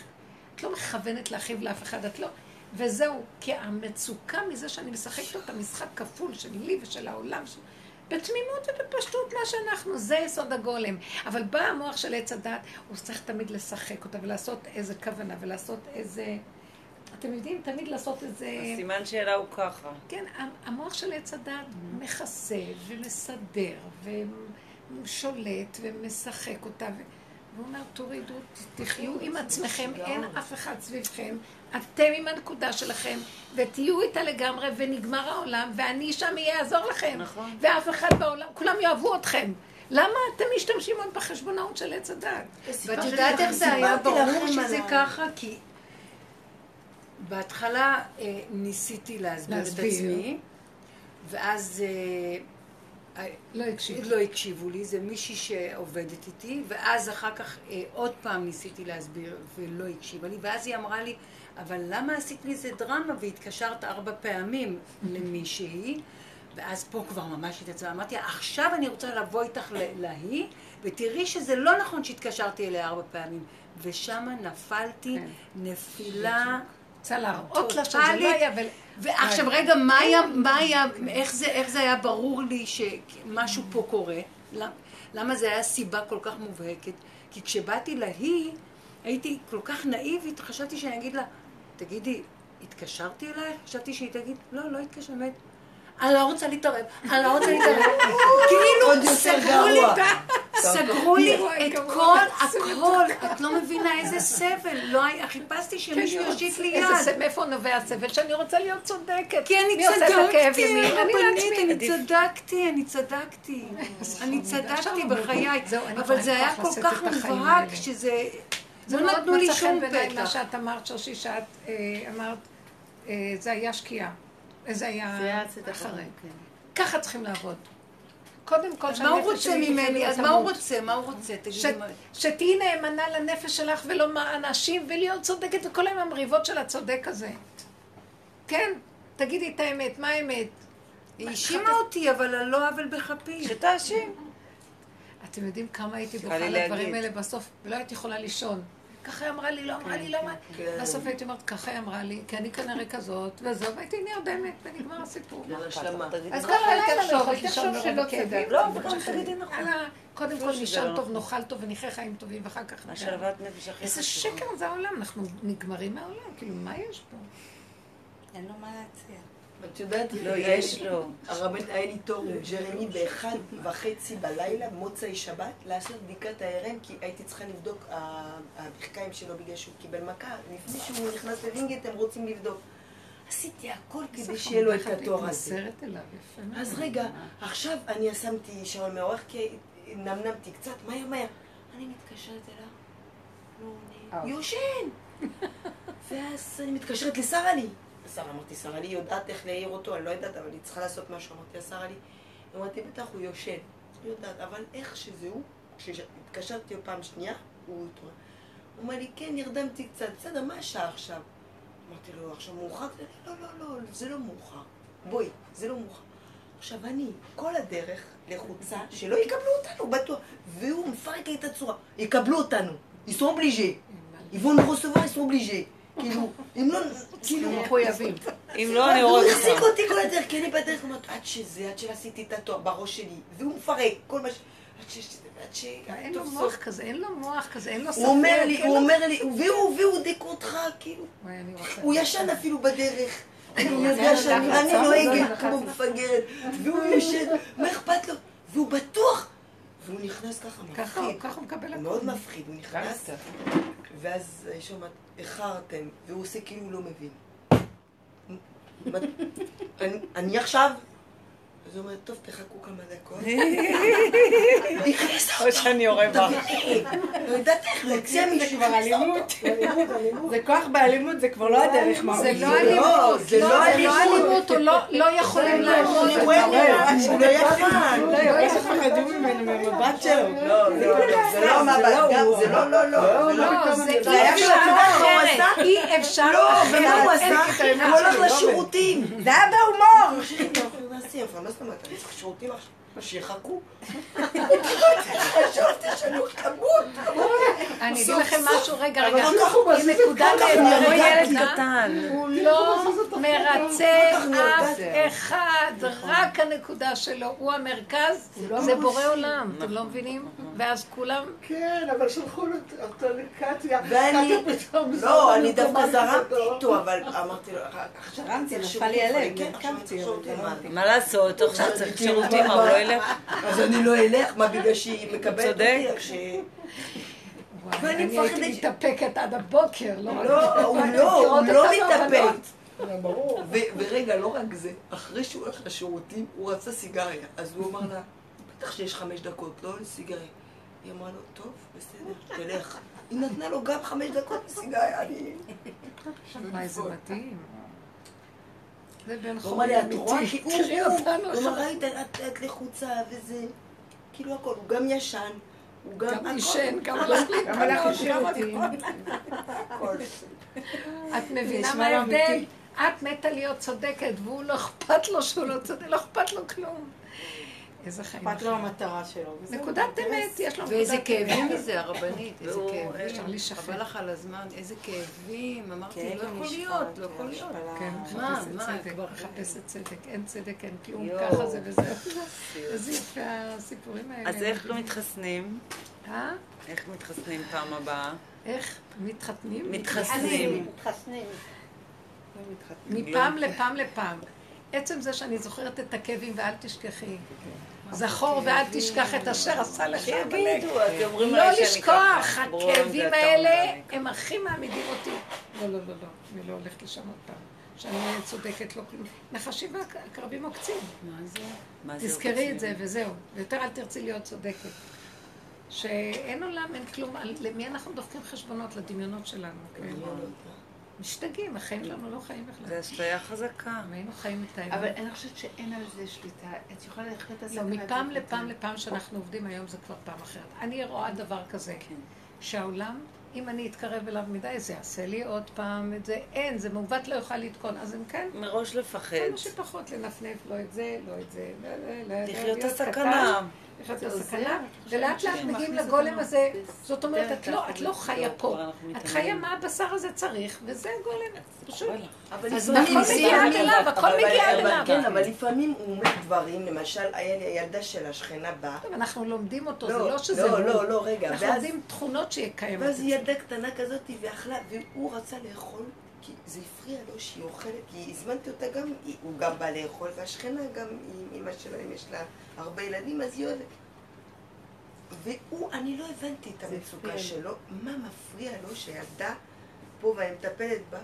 את לא מכוונת להכאיב לאף אחד, את לא... וזהו, כי המצוקה מזה שאני משחקת אותה משחק כפול שלי ושל העולם, של... בתמימות ובפשטות מה שאנחנו, זה יסוד הגולם. אבל בא המוח של עץ הדת, הוא צריך תמיד לשחק אותה ולעשות איזה כוונה ולעשות איזה... אתם יודעים, תמיד לעשות איזה... הסימן שאלה הוא ככה. כן, המוח של עץ הדת מכסה ומסדר ושולט ומשחק אותה. ו- והוא אומר, תורידו, תחיו עם עצמכם, אין אף אחד סביבכם, אתם עם הנקודה שלכם, ותהיו איתה לגמרי, ונגמר העולם, ואני שם יעזור לכם. נכון. ואף אחד בעולם, כולם יאהבו אתכם. למה אתם משתמשים עוד בחשבונאות של עץ הדת? ואת יודעת איך זה היה ברור שזה ככה? כי בהתחלה אה, ניסיתי להסביר את. עצמי, ואז אה, לא הקשיב. לא הקשיבו לי, זה מישהי שעובדת איתי, ואז אחר כך אה, עוד פעם ניסיתי להסביר ולא הקשיבה לי, ואז היא אמרה לי, אבל למה עשית מזה דרמה והתקשרת ארבע פעמים למישהי? ואז פה כבר ממש התעצמה, אמרתי, עכשיו אני רוצה לבוא איתך להיא, ותראי שזה לא נכון שהתקשרתי אליה ארבע פעמים. ושם נפלתי כן. נפילה רוצה להראות לה שזה. לא היה, אבל... ועכשיו רגע, מה היה, מה היה, איך זה, איך זה היה ברור לי שמשהו פה קורה? למ- למה זה היה סיבה כל כך מובהקת? כי כשבאתי להיא, הייתי כל כך נאיבית, חשבתי שאני אגיד לה, תגידי, התקשרתי אלייך? חשבתי שהיא תגיד, לא, לא התקשר, באמת. אני לא רוצה להתערב, אני לא רוצה להתערב. כאילו, סגרו לי, סגרו לי את כל [LAUGHS] זה הכל, את לא מבינה איזה סבל. לא היה, חיפשתי שמישהו יושיט לי יד. מאיפה נובע הסבל? שאני רוצה להיות צודקת. כי אני צדקתי, רבנית. אני צדקתי, אני צדקתי. אני צדקתי בחיי. אין לי אבל זה היה כל כך מובהק, האלה. שזה... זה לא מאוד נתנו לי מצא שום חן בעיניי מה פתח. שאת אמרת, שושי, שאת אה, אמרת, אה, זה היה שקיעה. זה היה אחרי. כן. ככה צריכים לעבוד. קודם כל מה הוא רוצה ממני? אז מה הוא. רוצה? מה הוא רוצה? תגידי מה... שתהיי נאמנה לנפש שלך ולא מה אנשים ולהיות צודקת וכל היום המריבות של הצודק הזה. כן, תגידי את האמת, מה האמת? היא האשימה אותי, אבל על לא עוול בכפי. שתאשים. אתם יודעים כמה הייתי בוכה להגיד. האלה בסוף, ולא הייתי יכולה לישון. ככה היא אמרה לי, לא אמרה לי, לא אמרה לי. בסוף הייתי אומרת, ככה היא אמרה לי, כי אני כנראה כזאת, וזהו, והייתי נרדמת, ונגמר הסיפור. אז ככה לא תחשוב, לישון תחשוב שלא. צדק. לא, וגם תגידי נכון. יאללה, קודם כל נשאר לא טוב, נכון. נאכל טוב ונחיה חיים טובים, ואחר כך... השלוות נפש הכי איזה. שקר זה העולם, אנחנו נגמרים מהעולם, כאילו, מה יש פה? אין לו מה להציע. את יודעת, לא, יש לו. הרבן, היה לי תור עם ג'רמי באחד וחצי בלילה, מוצאי שבת, לעשות בדיקת ה-RM, כי הייתי צריכה לבדוק הברכיים שלו בגלל שהוא קיבל מכה. לפני שהוא נכנס לווינגייט הם רוצים לבדוק. עשיתי הכל כדי שיהיה לו את התואר הזה. אז רגע, עכשיו אני שמתי שעון מעורך כי נמנמתי קצת, מהר מהר. אני מתקשרת אליו, לא עונה, יושן! [LAUGHS] ואז אני מתקשרת לשרה לי. שרה, אמרתי, שרה לי יודעת איך להעיר אותו, אני לא יודעת, אבל היא צריכה לעשות משהו. אמרתי שרה לי, אמרתי, בטח הוא יושן. היא יודעת, אבל איך שזה הוא, כשהתקשרתי פעם שנייה, הוא התעורר. הוא אומר לי, כן, נרדמתי קצת, בסדר, מה השעה עכשיו? אמרתי לו, עכשיו מאוחר? לא, לא, לא, זה לא מאוחר. בואי, זה לא מאוחר. עכשיו אני, כל הדרך לחוצה, שלא יקבלו אותנו, בטוח. והוא מפרק לי את הצורה. יקבלו אותנו. ils sont obligés. ils vont nous כאילו, אם לא, כאילו, מחויבים. אם לא, אני הוא רואה החזיק אותך. אותי כל הדרך, כי אני בדרך, אמרתי, עד שזה, עד שעשיתי את התואר בראש שלי, והוא מפרק, כל מה ש... אין לו מוח. כזה, אין לו מוח כזה, אין לו ספק. הוא אומר לי, הוא אומר לי, והוא, והוא דיק אותך, כאילו, אני הוא ישן אפילו בדרך. כאילו, הוא זה יודע שאני אני? נוהגת כמו מפגרת, והוא ישן, מה אכפת לו? והוא בטוח. והוא נכנס ככה ככה הוא- מפחיד. ככה הוא מקבל הוא הכול. מאוד מפחיד, הוא נכנס, ואז שומעת, איחרתם, והוא עושה כאילו הוא לא מבין. [LAUGHS] אני עכשיו? אז הוא אומר, טוב, תחכו כמה דקות. או שאני יורה בה. לא יודעת איך להציע מישהו. זה כבר. אלימות. זה כוח באלימות, זה כבר לא הדרך. זה מרגיש. לא אלימות, זה לא, לא זה אלימות. לא הוא לא- לא יכולים לעמוד. הוא לא יפן. לא, יותר שפחדו ממנו מהמבט שלו. לא, לא, לא, זה לא מבט, גם זה לא, לא, לא. זה לא. לא, זה זה אי אפשר מה אחרת? אי אפשר לא, אחרת. ומה הוא עשה? הוא הולך לשירותים. זה היה בהומור. מה זאת אומרת? אני צריך שירותים עכשיו. שיחכו. חשבתי שאני הולך למות. אני אגיד לכם משהו, רגע, רגע, היא נקודה כל כך נהדרת. כמו ילד. קטן. הוא לא מרצה כך אף. אחד, רק הנקודה שלו, הוא המרכז, זה בורא עולם, אתם לא מבינים? ואז כולם, כן, אבל שלחו אותו לקטיה. ואני, לא, אני דווקא זרמתי גדול. איתו, אבל אמרתי לו, עכשיו זרמתי, צריך נפל לי הלב, כן, לא? מה לעשות, עכשיו צריך שירותים, אבל לא ילך. אז אני לא אלך, מה בגלל שהיא מקבלת. אותי, איך אני הייתי מתאפקת עד הבוקר, לא. לא, הוא לא, הוא לא מתאפק. ו- ורגע, לא רק זה, אחרי שהוא הולך לשירותים, הוא רצה סיגריה. אז הוא אמר לה, בטח שיש חמש דקות, לא לסיגריה. היא אמרה לו, טוב, בסדר, תלך. היא נתנה לו גם חמש דקות לסיגריה, אני... וואי, זה מדהים. זה בן הוא אמר לי, חורי את רואה אמיתי, תראי הוא, אותנו הוא אמר, ראית, את- לחוצה וזה, כאילו הכל, הוא גם ישן, הוא גם... עישן, גם הלך להתפנות, גם לשירותים. הכל. את מבינה מה ההבדל? את מתה להיות צודקת, והוא לא אכפת לו שהוא לא צודק, לא אכפת לו כלום. איזה חיים. אכפת לו המטרה שלו. נקודת. אמת, יש לו ואיזה נקודת כאבים אמת. מזה, הרבנית, איזה כאבים. אפשר להישפט. חבל לך על הזמן, איזה כאבים. אמרתי, כאב לא יכול המשפט, להיות, לא יכול להיות. כן, מה, מחפשת מה, צדק, כבר- מחפשת צדק, אין צדק, אין כלום. ככה זה וזהו. [LAUGHS] איזה יפה הסיפורים האלה. אז איך לא מתחסנים? אה? איך מתחסנים פעם הבאה? איך מתחתנים? מתחסנים. מתחסנים. מפעם לפעם לפעם. עצם זה שאני זוכרת את הכאבים ואל תשכחי. זכור ואל תשכח את אשר עשה לך עמלק. לא לשכוח, הכאבים האלה. הם הכי מעמידים אותי. לא, לא, לא, לא, אני לא הולכת לשם עוד פעם. שאני צודקת, לא כלום. נחשים והקרבים עוקצים. מה זה? מה זה תזכרי? את זה וזהו. ויותר אל תרצי להיות צודקת. שאין עולם, אין כלום, למי אנחנו דופקים חשבונות? לדמיונות שלנו. כן. משתגעים, החיים שלנו לא חיים בכלל. זה אשליה חזקה. אם היינו חיים את האמת. אבל אני חושבת שאין על זה שליטה. את יכולה ללכת על זה. לא, מפעם לפעם לפעם שאנחנו עובדים היום זה כבר פעם אחרת. אני רואה דבר כזה, שהעולם, אם אני אתקרב אליו מדי, זה יעשה לי עוד פעם את זה. אין, זה מעוות לא יוכל לתקון. אז אם כן, מראש לפחד. כמה שפחות לנפנף, לא את זה, לא את זה. לא, לא, לא, תחיות להיות הסכנה. לחיות את הסכנה, ולאט לאט מגיעים לגולם הזה. זאת אומרת, את לא- את לא חיה פה. את חיה מה הבשר הזה צריך, וזה הגולם. פשוט. אז הכל זה מגיע ימים, אליו, הכל מגיע אבל אליו. כן, אבל לפעמים הוא אומר דברים, למשל, היה לי הילדה של השכנה באה, טוב, אנחנו לומדים אותו, זה לא, לא שזה לא, הוא. לא, לא, רגע, אנחנו לומדים תכונות שקיימות. ואז היא ילדה קטנה כזאת, ואכלה, והוא רצה לאכול, כי זה הפריע לו שהיא אוכלת, כי הזמנתי אותה גם, הוא גם בא לאכול, והשכנה גם, אמא שלהם יש לה הרבה ילדים, אז היא אוהבת. והוא, אני לא הבנתי את המצוקה שלו, מה מפריע לו שילדה פה ואני מטפלת בה,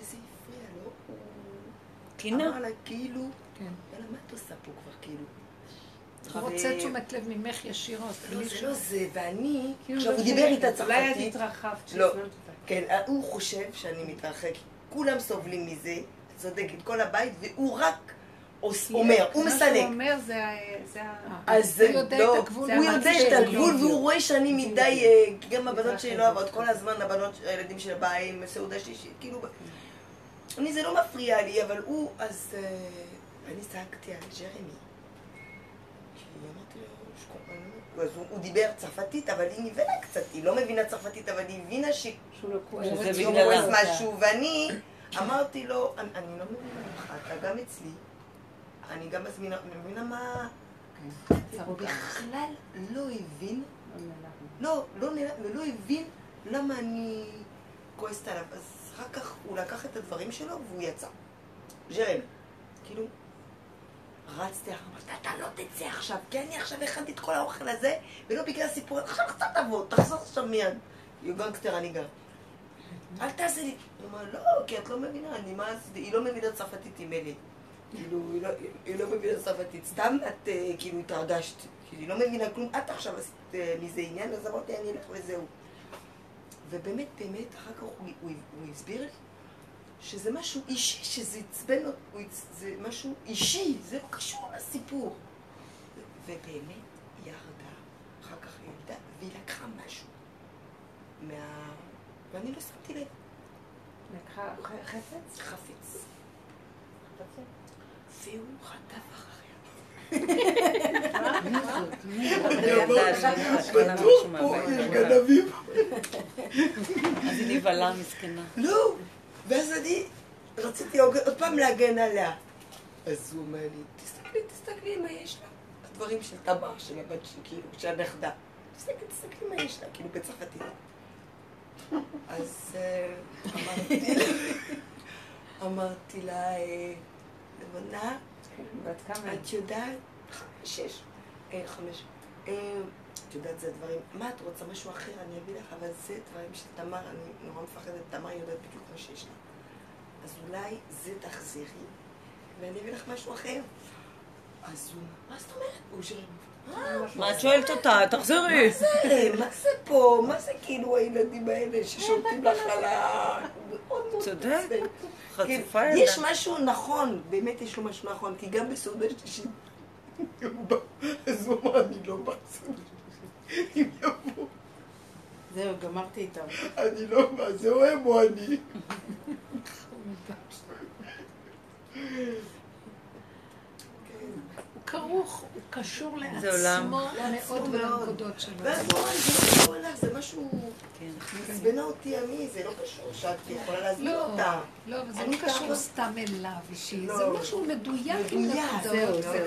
וזה הפריע לו, הוא קינה. אמר לה, כאילו, כן. יאללה, מה את עושה פה כבר, כאילו? הוא רוצה תשומת לב ממך ישירות. לא, זה לא זה, ואני, כאילו עכשיו לא הוא דיבר. איתה אולי את צרפתית, התרחבת לא. כן, הוא חושב שאני מתרחק, כולם סובלים מזה, צודקת, כל הבית, והוא רק אומר, הוא מה שהוא מסלק. אומר זה ה... זה ה- אז הוא יודע לא, את הגבול, הוא זה יודע את. הגבול והוא רואה שאני מדי, אה, גם הבנות שלי לא. אוהבות, כל הזמן הבנות, הילדים של באים, סעודה שלישית, כאילו, אני זה לא מפריע לי, אבל הוא, אז אה, אני צעקתי על ג'רמי. אז הוא- הוא דיבר צרפתית, אבל היא נבהלה קצת, היא לא מבינה צרפתית, אבל היא הבינה ש... שהוא לא. כועס משהו, ואני אמרתי לו, אני, אני לא מבינה אותך, אתה גם אצלי, אני גם מזמינה, מבינה מה... הוא בכלל לא הבין, לא, לא, נ- לא הבין למה אני כועסת עליו. אז אחר כך הוא לקח את הדברים שלו והוא יצא. ז'רם, כאילו, רצתי אחריו, אמרתי, אתה לא תצא עכשיו, כי אני עכשיו הכנתי את כל האוכל הזה, ולא בגלל סיפור, עכשיו קצת תבוא, תחזור עכשיו מיד. יו גנגסטר אני גם. אל תעשה לי. הוא אמר, לא, כי את לא מבינה, אני מה היא לא מבינה צרפתית עם אלה. כאילו, היא לא, היא לא מבינה צרפתית. סתם את אה, כאילו התרגשת. כאילו, היא לא מבינה כלום. את עכשיו עשית אה, מזה עניין, אז אמרתי, אני אלך וזהו. ובאמת, באמת, אחר כך הוא, הוא, הוא הסביר לי שזה משהו אישי, שזה עצבן אותו, זה משהו אישי, זה לא קשור לסיפור. ובאמת, היא ירדה, אחר כך היא ירדה, והיא לקחה משהו מה... ואני לא שמתי לב. לקחה ח- חפץ? חפץ. והוא חטף אחריה. ילדה שהתחלה משהו מהבית. אז היא נבהלה מסכנה. לא! ואז אני רציתי עוד פעם להגן עליה. אז הוא אומר לי, תסתכלי, תסתכלי מה יש לה. הדברים של תמר, של הבת שלי, כאילו, של הנכדה. תסתכלי, תסתכלי מה יש לה, כאילו, בצרפתית. אז אה, אמרתי [LAUGHS] לה, כמה? את יודעת, שש, אה, חמש. אה, את יודעת, זה דברים, מה את רוצה, משהו אחר, אני אביא לך, אבל זה דברים של תמר, אני נורא מפחדת, תמר יודעת בדיוק מה שיש לה. אז אולי זה תחזרי, ואני אביא לך משהו אחר. אז הוא, מה זאת אומרת? הוא שואל, "אה, מה את שואלת אותה? תחזרי. מה זה, מה זה פה? מה זה כאילו הילדים האלה ששולטים לך על ה... צודק. חצופה כן, ילדה. יש משהו נכון, באמת יש לו משהו נכון, כי גם בסעודה שלישית, אז הוא אמר, אני לא בא אם יבוא, זהו, גמרתי איתם. אני לא בא, זה או הם או אני. [LAUGHS] [LAUGHS] כרוך, הוא קשור זה עולם. לעצמו מאוד מאוד. ולנקודות שלו. ואז הוא זה לא הולך, זה משהו, כן. עצבנה אותי אני, זה לא קשור שאת יכולה להסביר לא, אותה. לא, אבל זה לא קשור סתם אליו אישי, לא. זה משהו מדויק עם נקודות.